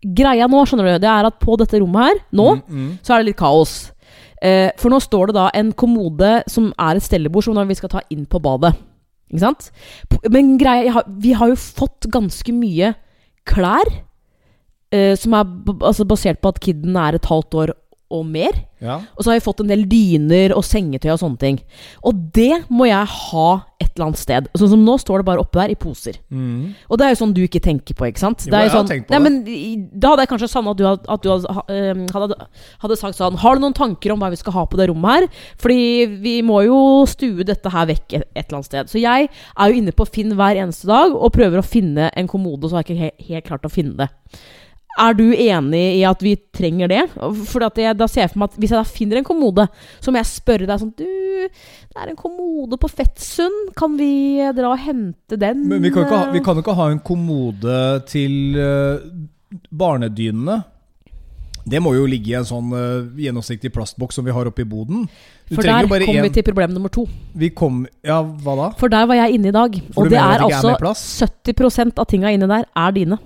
Greia nå, skjønner du, det er at på dette rommet her, nå, Mm, mm. så er det litt kaos. Eh, for nå står det da en kommode som er et stellebord som vi skal ta inn på badet. Ikke sant? Men greia, vi har jo fått ganske mye klær eh, som er altså basert på at kiden er et halvt år og mer. Ja. Og så har jeg fått en del dyner og sengetøy og sånne ting. Og det må jeg ha et eller annet sted. Sånn som nå står det bare oppe der i poser. Mm. Og det er jo sånn du ikke tenker på, ikke sant? Jo, Det er jo sånn, Nei, men Da hadde jeg kanskje savna at du, hadde, at du hadde, eh, hadde, hadde sagt sånn Har du noen tanker om hva vi skal ha på det rommet her? Fordi vi må jo stue dette her vekk et, et eller annet sted. Så jeg er jo inne på Finn hver eneste dag og prøver å finne en kommode, og så har jeg ikke helt, helt klart å finne det. Er du enig i at vi trenger det? For jeg, da ser jeg for meg at Hvis jeg da finner en kommode, så må jeg spørre deg sånn Du, det er en kommode på Fettsund. Kan vi dra og hente den? Men vi kan, ikke ha, vi kan jo ikke ha en kommode til eh, barnedynene. Det må jo ligge i en sånn uh, gjennomsiktig plastboks som vi har oppe i boden. Du For der kom vi til problem nummer to. Vi kom Ja, hva da? For der var jeg inne i dag. For og det er at er altså 70% av tinga inne der er dine.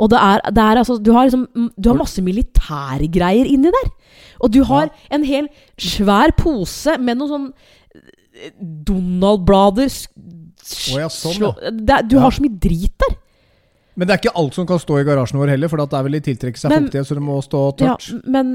Og det er, det er altså Du har liksom Du har masse militærgreier inni der. Og du har en hel svær pose med noen sånn eh, Donald-blader oh, ja, sånn, ja. Du Ja. har så mye drit der. Men det er ikke alt som kan stå i garasjen vår heller, for det er vel i tiltrekke seg fuktighet, så det må stå Ja, tørt. men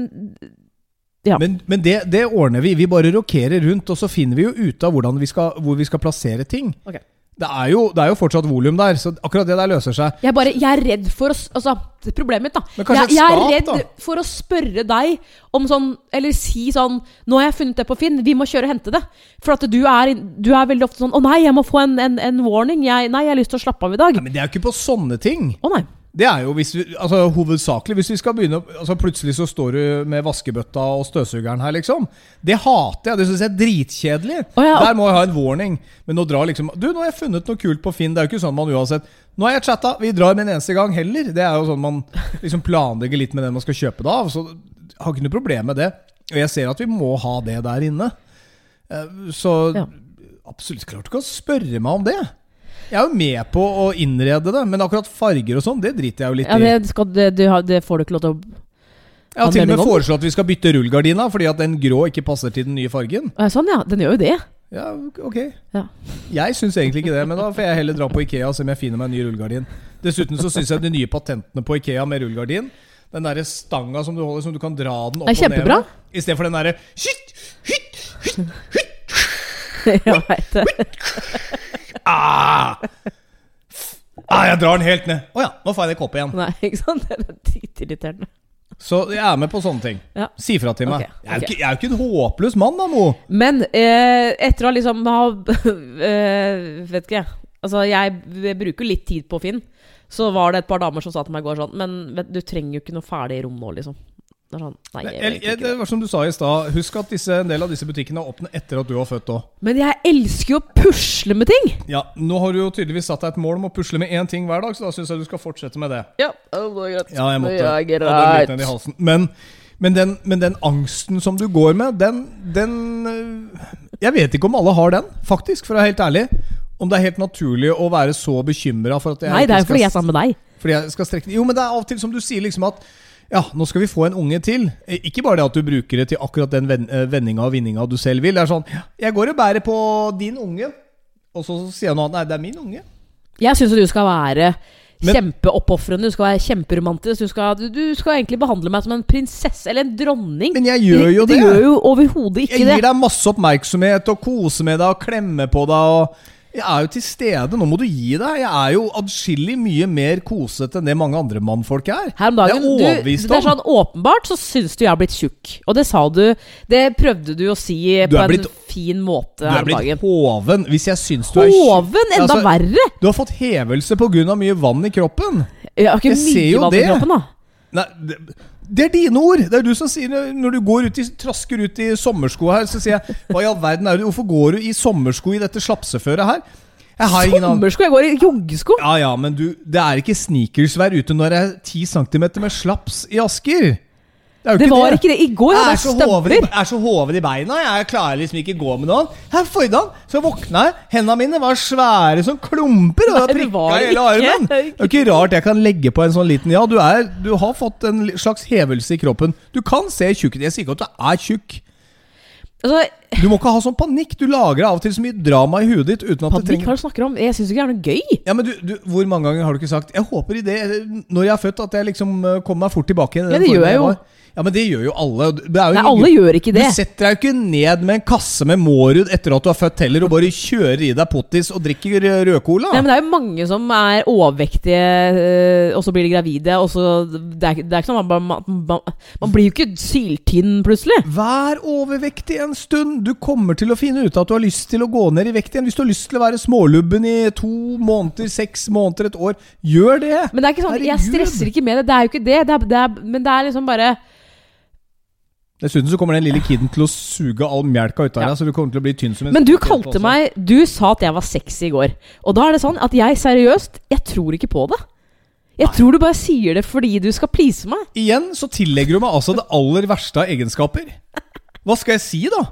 ja. Men, men det, det ordner vi. Vi bare rokerer rundt, og så finner vi jo ut av vi skal, hvor vi skal plassere ting. Ok. Det, er jo, det er jo fortsatt volum der, så akkurat det der løser seg. Jeg, bare, jeg er redd for å Altså, problemet mitt, da. Jeg, jeg er redd da? for å spørre deg om sånn Eller si sånn 'Nå har jeg funnet det på Finn, vi må kjøre og hente det'. For at du er, du er veldig ofte sånn 'Å nei, jeg må få en, en, en warning'. Jeg, 'Nei, jeg har lyst til å slappe av i dag'. Nei, men det er jo ikke på sånne ting. Å nei. Det er jo hvis vi, altså hovedsakelig hvis vi skal begynne altså Plutselig så står du med vaskebøtta og støvsugeren her, liksom. Det hater jeg. Det syns jeg er dritkjedelig. Oh, ja, Der må jeg ha en warning. Men nå drar liksom Du, nå har jeg funnet noe kult på Finn. Det er jo ikke sånn man uansett Nå har jeg chatta, vi drar med en eneste gang heller. Det er jo sånn man liksom planlegger litt med den man skal kjøpe det av. Så jeg har ikke noe problem med det. Og jeg ser at vi må ha det der inne. Eh, Så Ja. absolutt klart du kan spørre meg om det. Jeg er jo med på å innrede det, men akkurat farger og sånn, det driter jeg jo litt Ja, i. det, skal, det, du det får du ikke lov til å Jeg har til og med foreslått at vi skal bytte rullegardina, fordi at den grå ikke passer til den nye fargen. Sånn, ja. Den gjør jo det. Ja, ok. Ja. Jeg syns egentlig ikke det, men da får jeg heller dra på Ikea og se om jeg finner meg en ny rullegardin. Dessuten så syns jeg de nye patentene på Ikea med rullegardin Den derre stanga som du holder, som du kan dra den opp og ned med. Istedenfor den derre jeg veit det. Ah! ah! Jeg drar den helt ned. Å ja, nå får jeg det koppet igjen. Nei, ikke sant? Det er dritirriterende. Så jeg er med på sånne ting. Ja. Si fra til meg. Okay. Jeg, er ikke, jeg er jo ikke en håpløs mann, da, Mo. Men eh, etter å liksom ha eh, Vet ikke. Altså, jeg bruker litt tid på Finn. Så var det et par damer som sa til meg i går sånn Men vet, du trenger jo ikke noe ferdig rom nå, liksom. Det sånn Nei, jeg, Jeg, det var som du sa i stad. Husk at disse, en del av disse butikkene er åpne etter at du har født òg. Men jeg elsker jo å pusle med ting! Ja, nå har du jo tydeligvis satt deg et mål om å pusle med én ting hver dag, så da syns jeg du skal fortsette med det. Ja, det er greit. Ja, jeg måtte Det er greit. den ned i halsen. Men, men, den, men den angsten som du går med, den, den øh, Jeg vet ikke om alle har den, faktisk, for å være helt ærlig. Om det er helt naturlig å være så bekymra for at jeg Nei, det er jo fordi jeg er sammen med deg. fordi jeg skal strekke Jo, men det er av og til som du sier, liksom at ja, nå skal vi få en unge til. Eh, Ikke bare det at du bruker det til akkurat den eh, vendinga og vinninga du selv vil. Det er sånn Jeg går og bærer på din unge, og så sier han noe annet. Nei, det er min unge. Jeg syns du skal være kjempeoppofrende, du skal være kjemperomantisk. Du skal, du, du skal egentlig behandle meg som en prinsesse eller en dronning. Men jeg gjør jo det. Du gjør jo overhodet ikke det. Jeg gir deg masse oppmerksomhet og koser med deg og klemmer på deg. Og jeg er jo til stede. Nå må du gi deg. Jeg er jo adskillig mye mer kosete enn det mange andre mannfolk er. Her om dagen, det er du, det er sånn Åpenbart så syns du jeg har blitt tjukk. Og det sa du Det prøvde du å si Du på en blitt- fin måte Du her er blitt hoven. Hvis jeg syns du er tjukk Hoven! Enda Altså, verre! Du har fått hevelse pga. mye vann i kroppen. Jeg har ikke jeg mye vann i kroppen, da. Nei, det, det er dine ord! Det er du som sier. Når du går ut i, trasker ut i sommersko her, så sier jeg Hva i all verden er det? Hvorfor går du i sommersko i dette slapseføret her? Jeg har Sommersko! Jeg går i joggesko! Ja ja, men du, det er ikke sneakersvær ute når det er 10 cm med slaps i Asker. Det er Det var det. ikke det. I går hadde jeg så hoven i, støvler. jeg er så hoven i beina. Jeg klarer liksom ikke gå med noen. Her forrige dag så våkna jeg. Hendene mine var svære som klumper. Og Nei, det var i hele armen. Det er ikke rart jeg kan legge på en sånn liten Ja, du, er, du har fått en slags hevelse i kroppen. Du kan se tjukk. Jeg sier ikke at du er tjukk. Altså, Du må ikke ha sånn panikk. Du lager av og til så mye drama i huet ditt uten at panikk trenger hva du snakker om? Jeg syns ikke det er noe gøy. ja, men du, du, Hvor mange ganger har du ikke sagt Jeg håper i det Når jeg er født, at jeg liksom eh, kommer meg fort tilbake. i den Ja, det gjør jeg jo. Ja, men det gjør jo alle. Det jo Nei, alle gjør ikke det. Du setter deg jo ikke ned med en kasse med Mårud etter at du har født heller, og bare kjører i deg pottis og drikker rødcola. Nei, men Det er jo mange som er overvektige, øh, og så blir de gravide. Og så, det, er, det er ikke sånn man, man, man, man blir jo ikke syltynn plutselig. Vær overvektig en stund. Du kommer til å finne ut at du har lyst til å gå ned i vekt igjen. Hvis du har lyst til å være smålubben i to måneder, seks måneder, et år, gjør det. Men det er ikke sånn, jeg stresser ikke med det. Det er jo ikke det. det, er, det er, men det er liksom bare Dessuten så kommer den lille kiden til å suge all melka ut av Ja. deg, så du kommer til å bli tynn som en Men du kalte meg Du sa at jeg var sexy i går. Og da er det sånn at jeg seriøst Jeg tror ikke på det. Jeg tror du bare sier det fordi du skal please meg. Igjen så tillegger du meg altså det aller verste av egenskaper. Hva skal jeg si, da?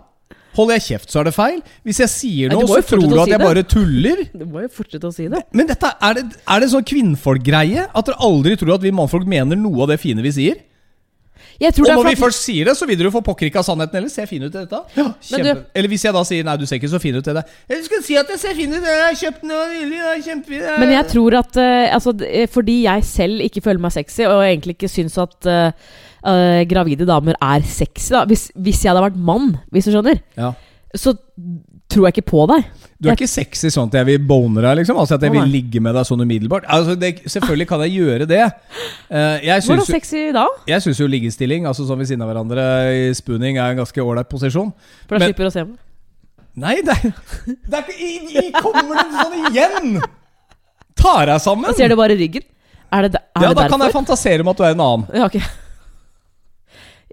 Holder jeg kjeft, så er det feil. Hvis jeg sier noe, så tror du at jeg det. bare tuller. Du må jo fortsette å si det. Men dette, er det, er det sånn kvinnfolkgreie? At dere aldri tror at vi mannfolk mener noe av det fine vi sier? Jeg tror Og det er når vi først sier det, så vil dere jo få påkrikke av sannheten. Eller ser fin ut i dette. Ja, kjempe. Eller hvis jeg da sier nei, du ser ikke så fin ut i det. Jeg skal si at jeg ser fin ut. Jeg har kjøpt. Er kjempefin. Men jeg tror at uh, altså, eh, Fordi jeg selv ikke føler meg sexy, og egentlig ikke syns at uh, uh, gravide damer er sexy da. Hvis, hvis jeg hadde vært mann, hvis du skjønner, ja. så tror jeg ikke på deg. Du er ikke sexy sånn at jeg vil bone deg, liksom? Altså at jeg vil ligge med deg sånn umiddelbart? Altså, det, selvfølgelig kan jeg gjøre det. Uh, jeg syns sexy da? jeg syns jo liggestilling, altså sånn ved siden av hverandre i spooning, er en ganske ålreit posisjon. For da Men- slipper du å se meg. Nei, det er, det er ikke i, Kommer den sånn igjen? Tar jeg sammen? Da ser du bare ryggen. Er det, er ja, det da kan jeg fantasere om at du er en annen. Ja, ok.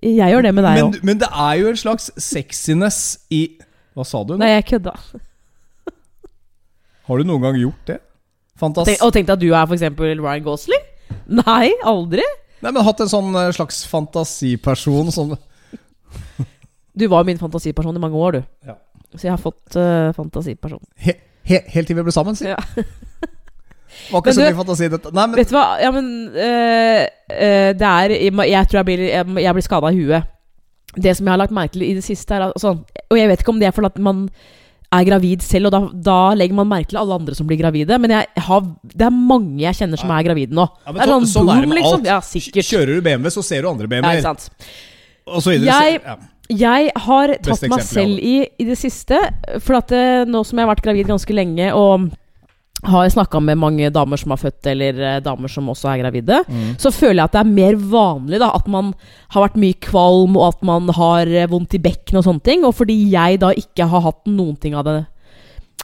Jeg gjør det med deg Men, men det er jo en slags sexiness i Hva sa du? nå? Nei, jeg kødda. Har du noen gang gjort det? Fantas Tenk, og tenkte at du er eksempel Ryan Gosling? Nei, aldri. Nei, men hatt en sånn eh, slags fantasiperson som Du var min fantasiperson i mange år, du. Ja. Så jeg har fått uh, fantasiperson. he, he, Helt til vi ble sammen, si. Ja. Var ikke Men så du- mye fantasi i dette. Nei, men Vet du hva? Ja, men uh, uh, Det er Jeg tror jeg blir, jeg, jeg blir skada i huet. Det som jeg har lagt merke til i det siste, er altså, Og jeg vet ikke om det er fordi at man er gravid selv, og da, da legger man merke til alle andre som blir gravide. Men har, det er mange jeg kjenner som er gravide nå. Ja, men det er sånn sånn er det boom, med liksom. alt. Ja, sikkert. Kjører du BMW, så ser du andre BMW-er. ikke sant. så. Jeg- Jeg har tatt meg selv i, i det siste. For at eh, nå som jeg har vært gravid ganske lenge, og har snakka med mange damer som har født, eller eh, damer som også er gravide, Mm. så føler jeg at det er mer vanlig da at man har vært mye kvalm, og at man har eh, vondt i bekken og sånne ting. Og fordi jeg da ikke har hatt noen ting av det,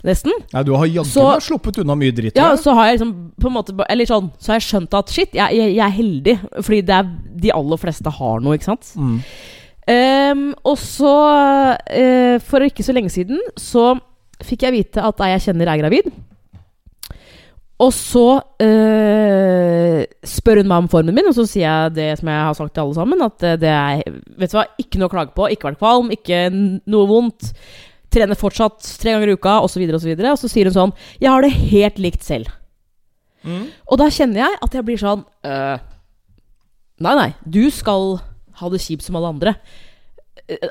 nesten, Ja, du har jaggu meg sluppet unna mye dritt. ja, så har jeg liksom på en måte Eller sånn, så har jeg skjønt at shit, jeg, jeg, jeg er heldig. Fordi det er de aller fleste har noe, ikke sant. Mm. Um, og så, uh, for ikke så lenge siden, så fikk jeg vite at ei jeg kjenner er gravid. Og så øh, spør hun meg om formen min, og så sier jeg det som jeg har sagt til alle sammen. At eh, det er vet du hva, ikke noe å klage på, ikke vært kvalm, ikke noe vondt. Trener fortsatt tre ganger i uka, osv. Og, så videre, og så sier hun sånn Jeg har det helt likt selv. Mm. Og da kjenner jeg at jeg blir sånn øh, Nei, nei. Du skal ha det kjipt som alle andre.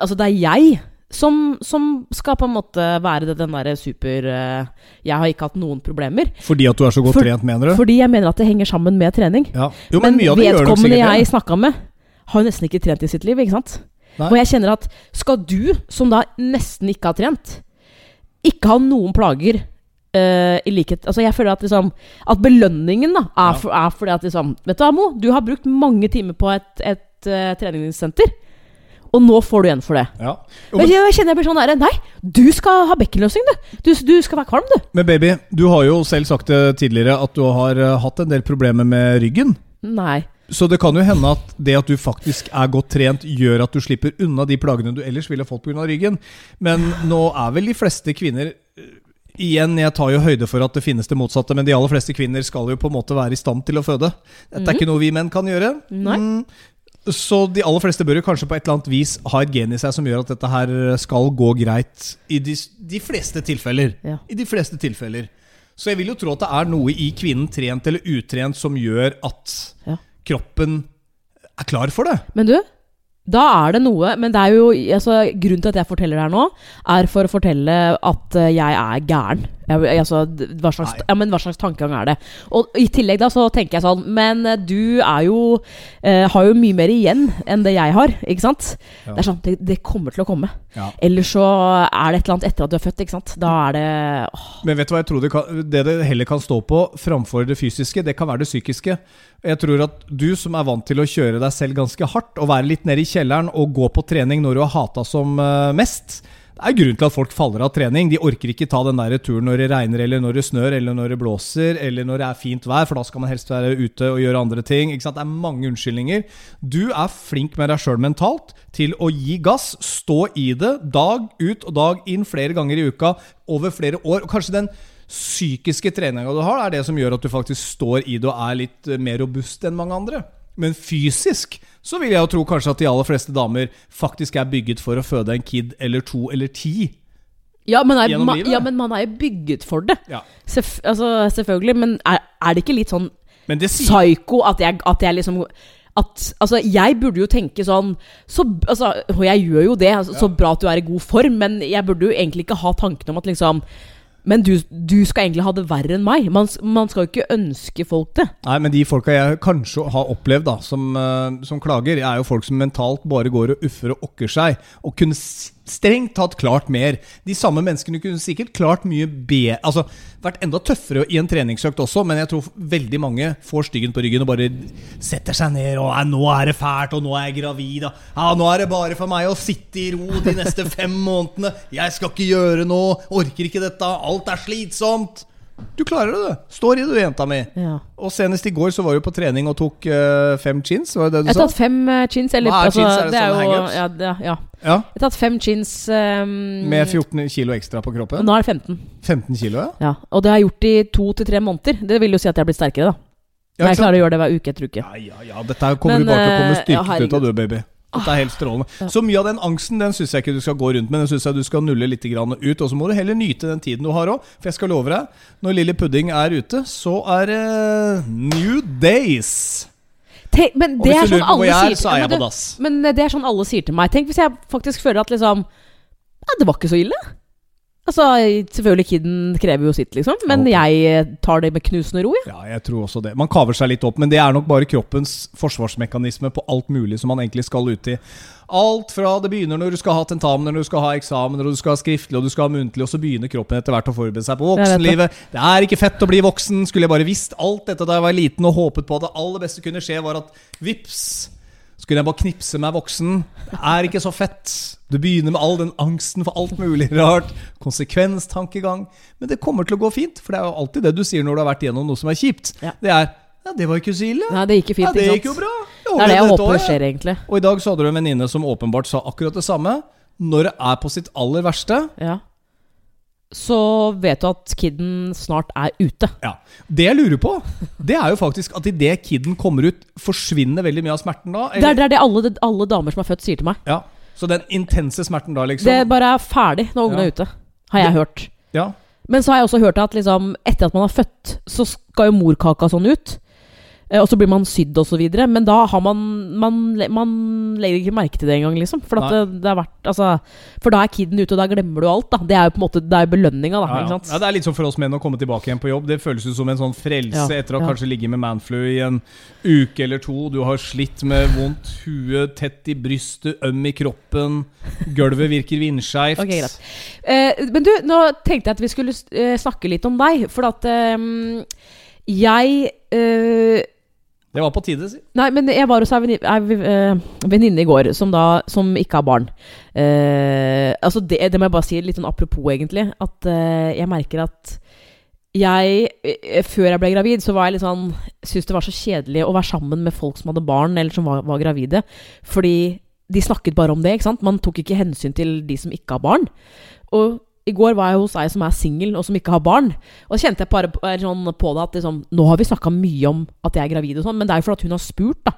Altså, det er jeg som, som skal på en måte være det- den derre super uh, Jeg har ikke hatt noen problemer. Fordi at du er så godt For- trent, mener du? Fordi jeg mener at det henger sammen med trening. Ja. Jo, men, men vedkommende jeg snakka med, har jo nesten ikke trent i sitt liv. ikke sant? Nei. Og jeg kjenner at skal du, som da nesten ikke har trent, ikke ha noen plager uh, i likhet Altså jeg føler at liksom At belønningen da er, Ja. for, er fordi at liksom Vet du hva, Mo? Du har brukt mange timer på et, et uh, treningssenter. Og nå får du igjen for det. Ja. Jo, men, jeg, kjenner jeg blir sånn der, Nei, du skal ha bekkenløsning, du. du. Du skal være kvalm, du. men baby, du har jo selv sagt det tidligere at du har eh, hatt en del problemer med ryggen. Nei. Så det kan jo hende at det at du faktisk er godt trent, gjør at du slipper unna de plagene du ellers ville fått pga. ryggen. Men nå er vel de fleste kvinner eh, Igjen, jeg tar jo høyde for at det finnes det motsatte, men de aller fleste kvinner skal jo på en måte være i stand til å føde. Dette er ikke noe vi menn kan gjøre. Mm, så de aller fleste bør jo kanskje på et eller annet vis ha et gen i seg som gjør at dette her skal gå greit i de, de fleste tilfeller. Ja. I de fleste tilfeller. Så jeg vil jo tro at det er noe i kvinnen, trent eller utrent, som gjør at Ja. kroppen er klar for det. Men du, da er det noe Men det er jo altså, grunnen til at jeg forteller det her nå, er for å fortelle at jeg er gæren. Jeg- altså, hva, slags, ja, men hva slags tankegang er det? Og i tillegg da så tenker jeg sånn Men eh, du er jo eh, Har jo mye mer igjen enn det jeg har, ikke sant? Ja. Det er sånn, det, det kommer til å komme. Ja. Eller så er det et eller annet etter at du er født, ikke sant? Da er det åh, Men vet du hva jeg tror det, kan, det det heller kan stå på framfor det fysiske, det kan være det psykiske. Jeg tror at du som er vant til å kjøre deg selv ganske hardt, og være litt nede i kjelleren og gå på trening når du har hata som eh, mest Det er grunnen til at folk faller av trening. De orker ikke ta den der turen når det regner, eller når det snør, eller når det blåser, eller når det er fint vær, for da skal man helst være ute og gjøre andre ting. Ikke sant? Det er mange unnskyldninger. Du er flink med deg sjøl mentalt til å gi gass, stå i det dag ut og dag inn flere ganger i uka over flere år. Og kanskje den psykiske treninga du har, er det som gjør at du faktisk står i det og er litt mer robust enn mange andre. Men fysisk så vil jeg jo tro kanskje at de aller fleste damer faktisk er bygget for å føde en kid eller to eller ti. Ja, men, er, Gjennom livet? ja, men man er jo bygget for det. Ja. Sef, altså, selvfølgelig. Men er, er det ikke litt sånn psyko at jeg, at jeg liksom at, altså, jeg burde jo tenke sånn så, altså, Og jeg gjør jo det. Altså, Så bra at du er i god form, men jeg burde jo egentlig ikke ha tanken om at liksom Men du, du skal egentlig ha det verre enn meg. Man, man skal jo ikke ønske folk det. Nei, men de folka jeg kanskje har opplevd da som, eh, som klager, er jo folk som mentalt bare går og uffer og okker seg, og kunne strengt tatt klart mer. De samme menneskene kunne sikkert klart mye bedre Altså vært enda tøffere i en treningsøkt også, men jeg tror veldig mange får styggen på ryggen og bare setter seg ned og 'Nå er det fælt, og nå er jeg gravid', ja, 'Nå er det bare for meg å sitte i ro de neste fem månedene', 'Jeg skal ikke gjøre noe', 'Orker ikke dette', 'Alt er slitsomt'. Du klarer det, du. Står i det, du, jenta mi. Ja. Og senest i går så var du på trening og tok uh, fem chins, var det det du Jeg sa? har tatt fem eh, chins. Eller, Hva er altså, chins? Er det det sånn hangups? ja, det, ja. Ja, Jeg har tatt fem chins um, Med 14 kilo ekstra på kroppen? Nå er det 15. 15 kilo, ja? Ja. Og det har jeg gjort i to til tre måneder. Det vil jo si at jeg har blitt sterkere, da. ja jeg klarer å gjøre det hver uke etter uke. Ja, ja, ja, dette kommer Men, du bare til å komme eh, styrket ut av, du, baby. Dette er helt strålende. Ja. Så mye av den angsten den syns jeg ikke du skal gå rundt med. Den synes jeg du skal nulle litt grann ut. Og så må du heller nyte den tiden du har òg. For jeg skal love deg, når Lilly Pudding er ute, så er det new days. Tenk, men det er sånn alle jeg sier er, så er men det-. Men det er sånn alle sier til meg. Tenk hvis jeg faktisk føler at liksom ja, Det var ikke så ille. Altså, Selvfølgelig, kiden krever jo sitt, liksom. Men jeg eh, tar det med knusende ro, Ja. Ja, jeg tror også det. Man kaver seg litt opp, men det er nok bare kroppens forsvarsmekanisme på alt mulig som man egentlig skal ut i. Alt fra det begynner når du skal ha tentamen, når du skal ha eksamen, når du skal ha skriftlig og du skal ha muntlig, og så begynner kroppen etter hvert å forberede seg på voksenlivet. Det er ikke fett å bli voksen. Skulle jeg bare visst alt dette da jeg var liten og håpet på at det aller beste kunne skje, var at vips, skulle jeg bare knipse meg voksen. Det er ikke så fett. Du begynner med all den angsten for alt mulig rart. Konsekvenstankegang. Men det kommer til å gå fint, for det er jo alltid det du sier når du har vært gjennom noe som er kjipt. Ja. Det er Ja, det var ikke så ille. Nei, det gikk fint. Ja, det gikk jo bra. Det er det jeg håper skjer, egentlig. Og i dag så hadde du en venninne som åpenbart sa akkurat det samme. Når det er på sitt aller verste Ja. Så vet du at kiden snart er ute. Ja. Det jeg lurer på, det er jo faktisk at idet kiden kommer ut, forsvinner veldig mye av smerten da? Det er det, er det alle, alle damer som er født, sier til meg. Ja. Så den intense smerten da, liksom? Det bare er ferdig når ungen er ute. Har jeg hørt. Ja. Men så har jeg også hørt at liksom, etter at man har født, så skal jo morkaka sånn ut. Eh, Og så blir man sydd videre. Men da har man Man, man legger ikke merke til det engang, liksom. For, det, det vært, altså, for da er kiden ute, og da glemmer du alt. da Det er jo på en måte Det er belønninga, da. Ja, ja. ja, Det er litt som for oss menn å komme tilbake igjen på jobb. Det føles jo som en sånn frelse Ja, etter å kanskje ligge med manflu i en uke eller to. Du har slitt med vondt hue, tett i brystet, øm i kroppen. Gulvet virker vindskeivt. Okay. Eh, men du, nå tenkte jeg at vi skulle eh, snakke litt om deg. For at eh, jeg eh, Det var på tide, si. Nei, men jeg var hos ei eh, venninne i går som, da, som ikke har barn. Eh, altså det, det må jeg bare si litt sånn apropos, egentlig. At eh, jeg merker at jeg, eh, før jeg ble gravid, så var jeg litt sånn Syntes det var så kjedelig å være sammen med folk som hadde barn, eller som var, var gravide. Fordi de snakket bare om det. ikke sant? Man tok ikke hensyn til de som ikke har barn. Og i går var jeg hos ei som er singel, og som ikke har barn. Og kjente jeg bare på, sånn på det at liksom, nå har vi snakka mye om at jeg er gravid, og sånn, men det er jo fordi hun har spurt, da.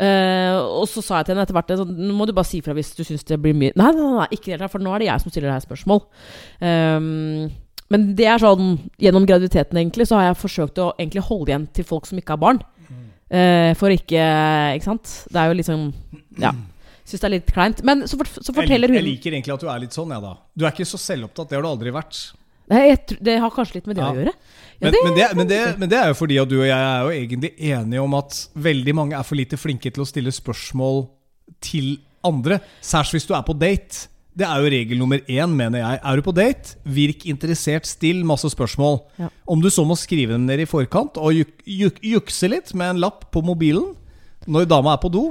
Uh, og så sa jeg til henne etter hvert Nå må du bare si fra hvis du syns det blir mye Nei, nei, nei, ikke tatt, for nå er det jeg som stiller deg spørsmål. Um, men det er sånn Gjennom graviditeten egentlig så har jeg forsøkt å egentlig holde igjen til folk som ikke har barn. Uh, for ikke Ikke sant? Det er jo liksom Ja. Syns det er litt kleint. Men så, for, så forteller jeg, lik- jeg liker egentlig at du er litt sånn, jeg, da. Du er ikke så selvopptatt. Det har du aldri vært. Nei, Det har kanskje litt med det Ja. å gjøre. Ja, Men, det- men, det, men, det, men det er jo fordi at du og jeg er jo egentlig enige om at veldig mange er for lite flinke til å stille spørsmål til andre. Særs hvis du er på date. Det er jo regel nummer én, mener jeg. Er du på date, virk interessert, still masse spørsmål. Ja. Om du så må skrive dem ned i forkant og juk, juk, jukse litt med en lapp på mobilen når dama er på do.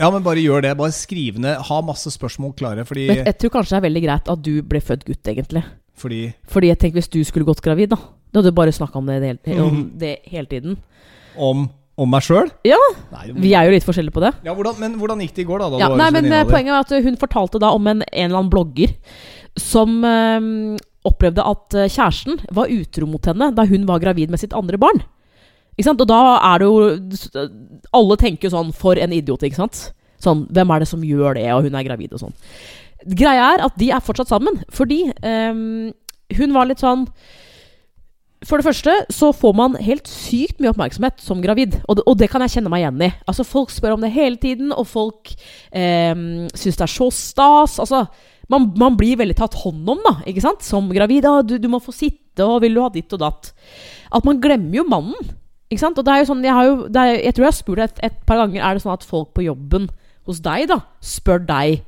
Ja, men bare gjør det. Bare skriv ned. Ha masse spørsmål klare, fordi, Men jeg tror kanskje det er veldig greit at du ble født gutt, egentlig. fordi Fordi jeg tenker hvis du skulle gått gravid, da Da hadde du bare snakka om, det hele- om Mhm. det hele tiden. Om, om meg sjøl? Ja, Nei, Vi er jo litt forskjellige på det. Ja, hvordan, men hvordan gikk det i går, da? da Ja, nei, men eh? Poenget var at hun fortalte da om en, en eller annen blogger som øh, opplevde at eh, kjæresten var utro mot henne da hun var gravid med sitt andre barn. Ikke sant? Og da er det jo Alle tenker jo sånn 'for en idiot', ikke sant? Sånn 'hvem er det som gjør det', og hun er gravid og sånn. Greia er at de er fortsatt sammen, fordi um, hun var litt sånn For det første så får man helt sykt mye oppmerksomhet som gravid, og det, og det kan jeg kjenne meg igjen i. Altså Folk spør om det hele tiden, og folk eh, syns det er så stas. Altså, man, man blir veldig tatt hånd om da, ikke sant? som gravid. Ah, du, du må få sitte, og vil du ha ditt og datt? At man glemmer jo mannen. Ikke sant? Og det er jo sånn, jeg, jo, er, jeg tror jeg har spurt et, et par ganger Er det sånn at folk på jobben hos deg da spør deg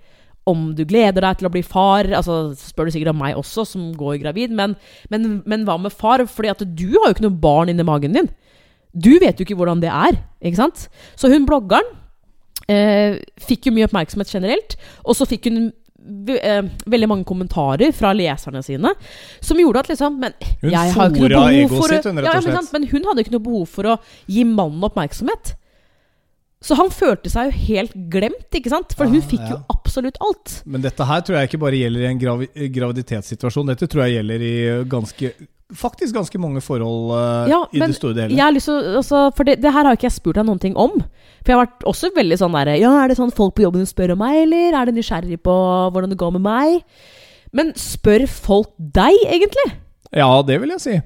om du gleder deg til å bli far. Altså, spør du sikkert om meg også, som går gravid. Men, men, men hva med far? Fordi at du har jo ikke noe barn inni magen din. Du vet jo ikke hvordan det er. ikke sant? Så hun bloggeren eh, fikk jo mye oppmerksomhet generelt. Og så fikk hun veldig mange kommentarer fra leserne sine som gjorde at liksom Men Hun jeg har ikke noe behov for sitt, hun, ja, men, men hun hadde ikke noe behov for å gi mannen oppmerksomhet. Så han følte seg jo helt glemt, ikke sant? For hun Ah, fikk jo ja. absolutt alt. Men dette her tror jeg ikke bare gjelder i en gravi graviditetssituasjon. Dette tror jeg gjelder i ganske Faktisk ganske mange forhold uh, Ja, i det store Jeg har lyst til å altså, For det, det her har ikke jeg spurt deg noen ting om. For jeg har vært også veldig sånn derre Ja, er det sånn folk på jobben spør om meg, eller er de nysgjerrig på hvordan det går med meg? Men spør folk deg, egentlig? Ja, det vil jeg si.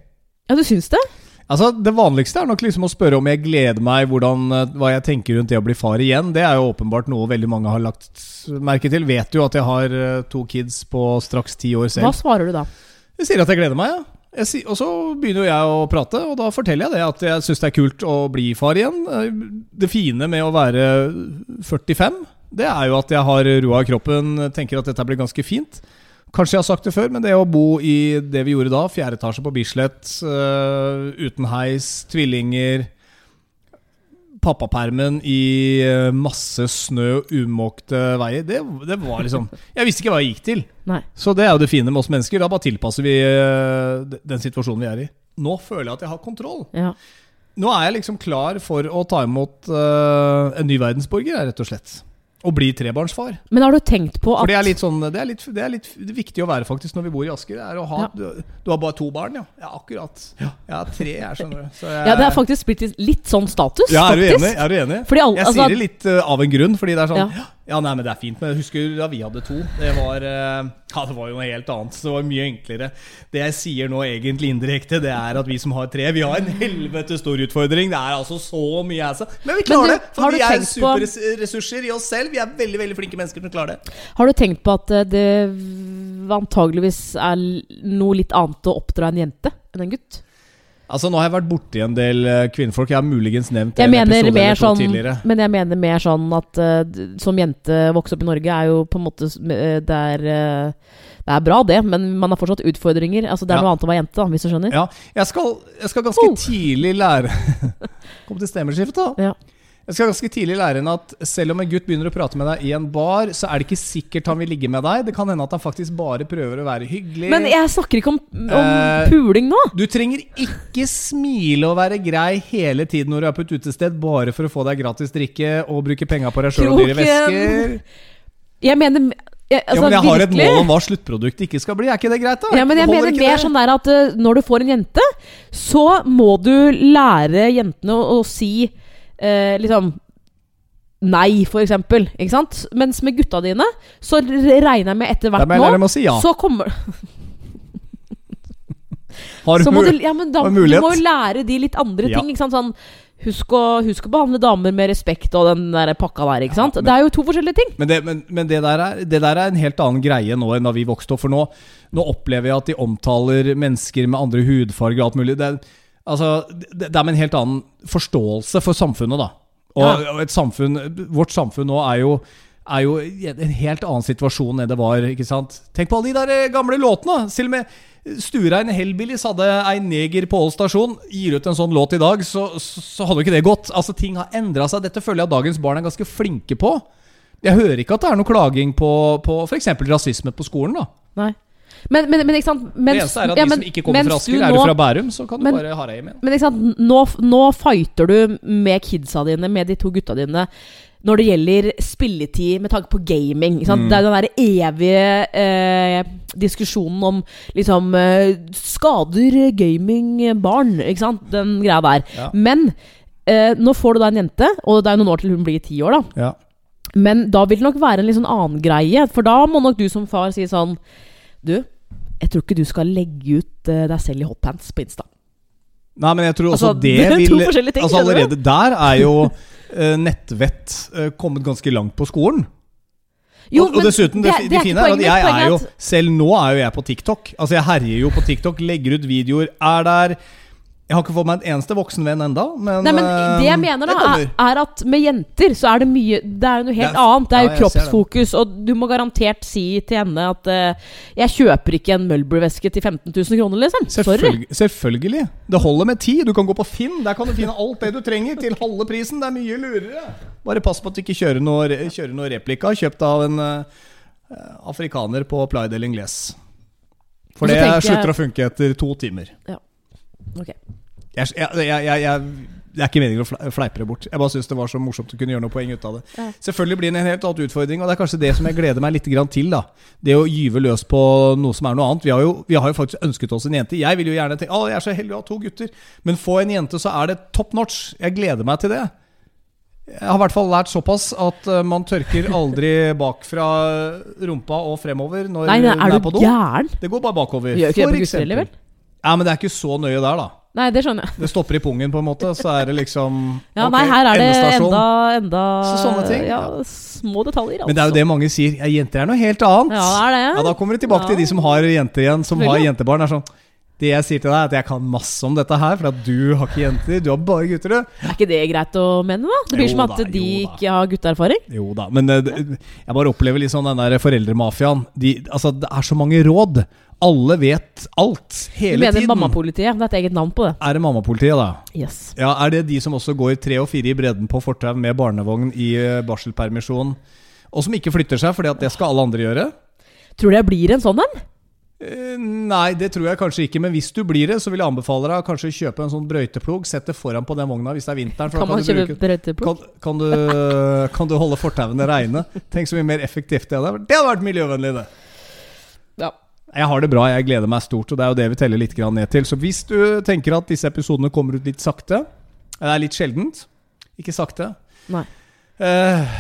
Ja, du syns det? Altså, Det vanligste er nok liksom å spørre om jeg gleder meg, hvordan, eh, hva jeg tenker rundt det å bli far igjen. Det er jo åpenbart noe veldig mange har lagt merke til. Vet jo at jeg har eh, to kids på straks ti år selv. Hva svarer du da? Jeg sier at jeg gleder meg, ja. Jeg og så begynner jeg å prate, og da forteller jeg det at jeg syns det er kult å bli far igjen. Det fine med å være 45, det er jo at jeg har roa i kroppen, tenker at dette blir ganske fint. Kanskje jeg har sagt det før, men det å bo i det vi gjorde da, fjerde etasje på Bislett, eh, uten heis, tvillinger Pappapermen i eh, masse snø og umåkte veier. Det, det var liksom Jeg visste ikke hva jeg gikk til. Nei. Så det er jo det fine med oss mennesker. Da bare tilpasser vi eh, den situasjonen vi er i. Nå føler jeg at jeg har kontroll. Ja. Nå er jeg liksom klar for å ta imot uh, en ny verdensborger, rett og slett. Og bli trebarnsfar. Men har du tenkt på at For det er litt sånn Det er litt, det er litt viktig å være faktisk når vi bor i Asker. Det er å ha, Ja. du, du har bare to barn, ja? Ja, akkurat. Ja, tre, jeg, skjønner du. Så jeg, Ja, det er faktisk blitt litt sånn status, ja, er du faktisk. enig? Er du enig? Fordi alle- jeg altså- sier det litt uh, av en grunn, fordi det er sånn Ja. nei, men det er fint. Men jeg husker da vi hadde to. Det var eh, Ja, det var jo noe helt annet. Så det var mye enklere. Det jeg sier nå egentlig indirekte, det er at vi som har tre, vi har en helvete stor utfordring. Det er altså så mye assa. Men vi Men klarer du, det! For vi er superressurser i oss selv. Vi er veldig veldig flinke mennesker som klarer det. Har du tenkt på at eh, det antageligvis er noe litt annet å oppdra en jente enn en gutt? Altså Nå har jeg vært borti en del eh, kvinnfolk. Jeg har muligens nevnt Jeg mener episode mer sånn tidligere. Men jeg mener mer sånn at uh, som jente vokse opp i Norge er jo på en måte eh, Det er, uh, det er bra, det, men man har fortsatt utfordringer. Altså Det er Ja. noe annet å være jente, da, hvis du skjønner. Ja, jeg skal, jeg skal ganske Oh. tidlig lære Kom til stemmeskiftet, da. Ja. Jeg skal ganske tidlig lære henne at selv om en gutt begynner å prate med deg i en bar, så er det ikke sikkert han vil ligge med deg. Det kan hende at han faktisk bare prøver å være hyggelig. Men jeg snakker ikke om, om Eh, puling nå. Du trenger ikke smile og være grei hele tiden når du er på et utested, bare for å få deg gratis drikke og bruke penga på deg sjøl og dyre vesker. Jeg mener jeg, ja, altså, men jeg har et mål om hva sluttproduktet ikke skal bli. Er ikke det greit, da? Ja, men jeg Holder mener mer sånn der at uh, når du får en jente, så må du lære jentene å, å si eh, liksom Nei, for eksempel. Ikke sant? Mens med gutta dine, så regner jeg med etter hvert må jeg nå dem å si ja. Så kommer Har så må du, ja, men da, du må jo lære de litt andre Ja. ting. Ikke sant? Sånn, husk, å, husk å behandle damer med respekt og den der pakka der. Ikke sant? men- det er jo to forskjellige ting. Men, det, men, men det, der er, det der er en helt annen greie nå enn da vi vokste opp. For nå, nå opplever jeg at de omtaler mennesker med andre hudfarger og alt mulig. Det, er- altså, det, det er med en helt annen forståelse for samfunnet, da. Og, og et samfunn, vårt samfunn nå er jo er jo en helt annen situasjon enn det var. ikke sant? Tenk på alle de der eh, gamle låtene. Selv om med Sturein Hellbillies hadde ei neger på Ål stasjon. Gir ut en sånn låt i dag, så, så, så hadde jo ikke det gått. Altså, Ting har endra seg. Dette føler jeg at dagens barn er ganske flinke på. Jeg hører ikke at det er noe klaging på, på f.eks. rasisme på skolen. da Nei. Men, men, men ikke sant Det eneste er at ja, de men- som ikke kommer fra mens Asker, er du fra Bærum, så kan du men- bare ha deg hjem igjen. Men ikke sant, nå, nå fighter du med kidsa dine, med de to gutta dine, når det gjelder spilletid med tanke på gaming. Mm. Det er den der evige eh, diskusjonen om liksom eh, Skader gaming barn? Ikke sant? Den greia der. Ja. Men eh, nå får du da en jente, og det er jo noen år til hun blir ti år, da. Ja. Men da vil det nok være en litt sånn annen greie. For da må nok du som far si sånn Du, jeg tror ikke du skal legge ut eh, deg selv i hotpants på Insta. Nei, men jeg tror også Altså, det vil ting, Altså? Allerede der er jo eh, nettvett eh, kommet ganske langt på skolen. Jo, og, og dessuten, det, det- det er fine er at jeg er jo Selv nå er jo jeg på TikTok. Altså Jeg herjer jo på TikTok, legger ut videoer, er der. Jeg har ikke fått meg en eneste voksenvenn enda men, Nei, men eh, det jeg mener da, er, er at med jenter så er det mye Det er jo noe helt Det annet. Det er ja, jo kroppsfokus, og du må garantert si til henne at uh, 'Jeg kjøper ikke en Mulberry-veske til 15 000 kroner', liksom. Selvfølgelig, selvfølgelig. Det holder med ti. Du kan gå på Finn. Der kan du finne alt det du trenger til halve prisen. Det er mye lurere. Bare pass på at du ikke kjører noe, kjører noe replika kjøpt av en uh, afrikaner på Plydel Ingles. For det slutter å funke etter to timer. Ok. Jeg, jeg, jeg, jeg, jeg, det er ikke meningen å fle- fleipe det bort. Jeg bare syns det var så morsomt å kunne gjøre noe poeng ut av det. Ja. Selvfølgelig blir det en helt annen utfordring, og det er kanskje det som jeg gleder meg litt til. da Det å gyve løs på noe som er noe annet. Vi har jo, vi har jo faktisk ønsket oss en jente. Jeg vil jo gjerne tenke Å, jeg er så heldig å ha to gutter. Men få en jente, så er det top notch. Jeg gleder meg til det. Jeg har i hvert fall lært såpass at eh, man tørker aldri bak fra rumpa og fremover når Nei, nei, den er på du do. gæren? Det går bare bakover. Gjør ikke det på gutter heller. Ja, men det er ikke så nøye der, da. Nei, det skjønner jeg. Det stopper i pungen, på en måte. Så er det liksom Ja, okay, nei, her er det enda, enda Så sånne ting, Ja, små detaljer, altså. Men det er jo det mange sier. Ja, jenter er noe helt annet. Ja, det er det. Ja, Da kommer det tilbake Ja. til de som har jenter igjen, som har jentebarn. Er sånn Det jeg sier til deg, er at jeg kan masse om dette her, for at du har ikke jenter. Du har bare gutter, du. Er ikke det greit å mene, da? Det blir Jo som at da, de ikke har gutteerfaring. Jo da, men eh, jeg bare opplever litt sånn den der foreldremafiaen. De, altså, det er så mange råd. Alle vet alt. Du mener tiden. mammapolitiet? Det er et eget navn på det. Er det mammapolitiet, da? Yes. Ja, Er det de som også går tre og fire i bredden på fortau med barnevogn i eh, barselpermisjon, og som ikke flytter seg fordi at det skal alle andre gjøre? Tror du jeg blir en sånn en? Eh, Nei, det tror jeg kanskje ikke, men hvis du blir det, så vil jeg anbefale deg å kanskje kjøpe en sånn brøyteplog. Sett det foran på den vogna hvis det er vinteren. Kan man kan, du kjøpe brøyteplog? kan, kan, du, kan du holde fortauene reine? Tenk så mye mer effektivt det hadde vært. Det hadde vært miljøvennlig, det. Jeg har det bra, jeg gleder meg stort, og det er jo det vi teller litt ned til. Så hvis du tenker at disse episodene kommer ut litt sakte, det er litt sjeldent, ikke sakte, Nei. eh,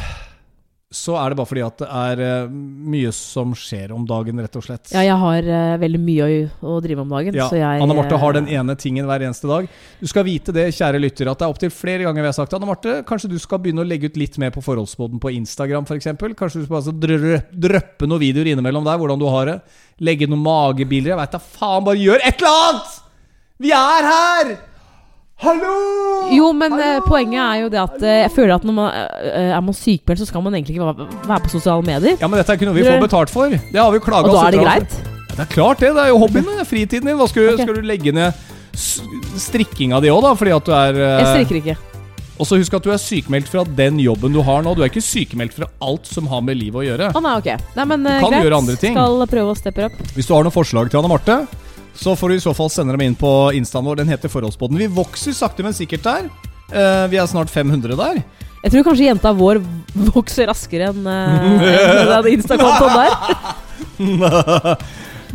så er det bare fordi at det er eh, mye som skjer om dagen, rett og slett. Ja, jeg har uh, veldig mye å, å drive om dagen, Ja, jeg Anne Marte har den eh, ene tingen hver eneste dag. Du skal vite det, kjære lytter, at det er opptil flere ganger vi har sagt Anne Marte, kanskje du skal begynne å legge ut litt mer på forholdsboden på Instagram f.eks. Kanskje du skal bare så drø- drøppe noen videoer innimellom der, hvordan du har det. Legge noen magebilder. Jeg veit da faen, bare gjør et eller annet! Vi er her! Hallo! Jo, men eh, Hallo! poenget er jo det at Hallo! jeg føler at når man eh, er man sykemeldt, så skal man egentlig ikke være, på sosiale medier. Ja, men dette er ikke noe vi får betalt for. Det har vi jo klaga Og da er det greit? Ja, det er klart det. Det er jo hobbyen din. Fritiden din. Hva skal, du, skal du legge ned strikkinga di òg, da? Fordi at du er eh, Jeg strikker ikke. Og så husk at du er sykemeldt fra den jobben du har nå. Du er ikke sykemeldt fra alt som har med livet å gjøre. Å nei, ok. Nei, men Du kan greit. gjøre andre ting. Skal prøve å steppe opp. Hvis du har noen forslag til Anne Marte, så får du i så fall sende dem inn på instaen vår. Den heter Forholdsboden. Vi vokser sakte, men sikkert der. Uh, vi er snart 500 der. Jeg tror kanskje jenta vår vokser raskere enn uh, den Insta-kontoen der.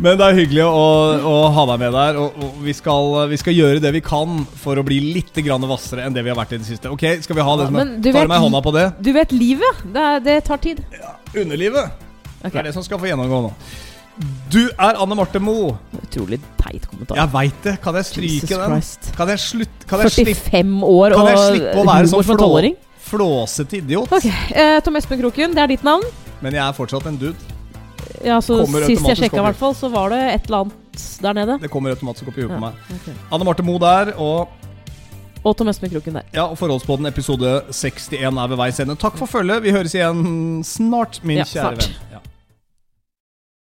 Men det er hyggelig å, å ha deg med der. Og, og vi, skal, vi skal gjøre det vi kan for å bli litt hvassere enn det vi har vært i det siste. Ok, Skal vi ha det som Men du Tar vet- meg hånda på det? Du vet livet. Det, er, det tar tid. Underlivet. Okay. Det er det som skal få gjennomgå nå. Du er Anne Marte Moe. Utrolig teit kommentar. Jeg veit det. Kan jeg stryke Jesus den? Christ. Kan jeg slutte Kan jeg slippe 45 år og humor sånn for tolvåring? flåsete idiot? Ok, eh, Tom Espen Kroken, det er ditt navn. Men jeg er fortsatt en dude. Ja, så Kommer Sist jeg sjekka, hvert fall, så var det et eller annet der nede. Det kommer automatisk opp i huet på Ja. meg. Okay. Anne Marte Moe der, og, Og Tom Espen Kroken der. ja, og Forholdspodden episode 61 er ved veis ende. Takk for følget. Vi høres igjen snart, min Ja, kjære snart. venn.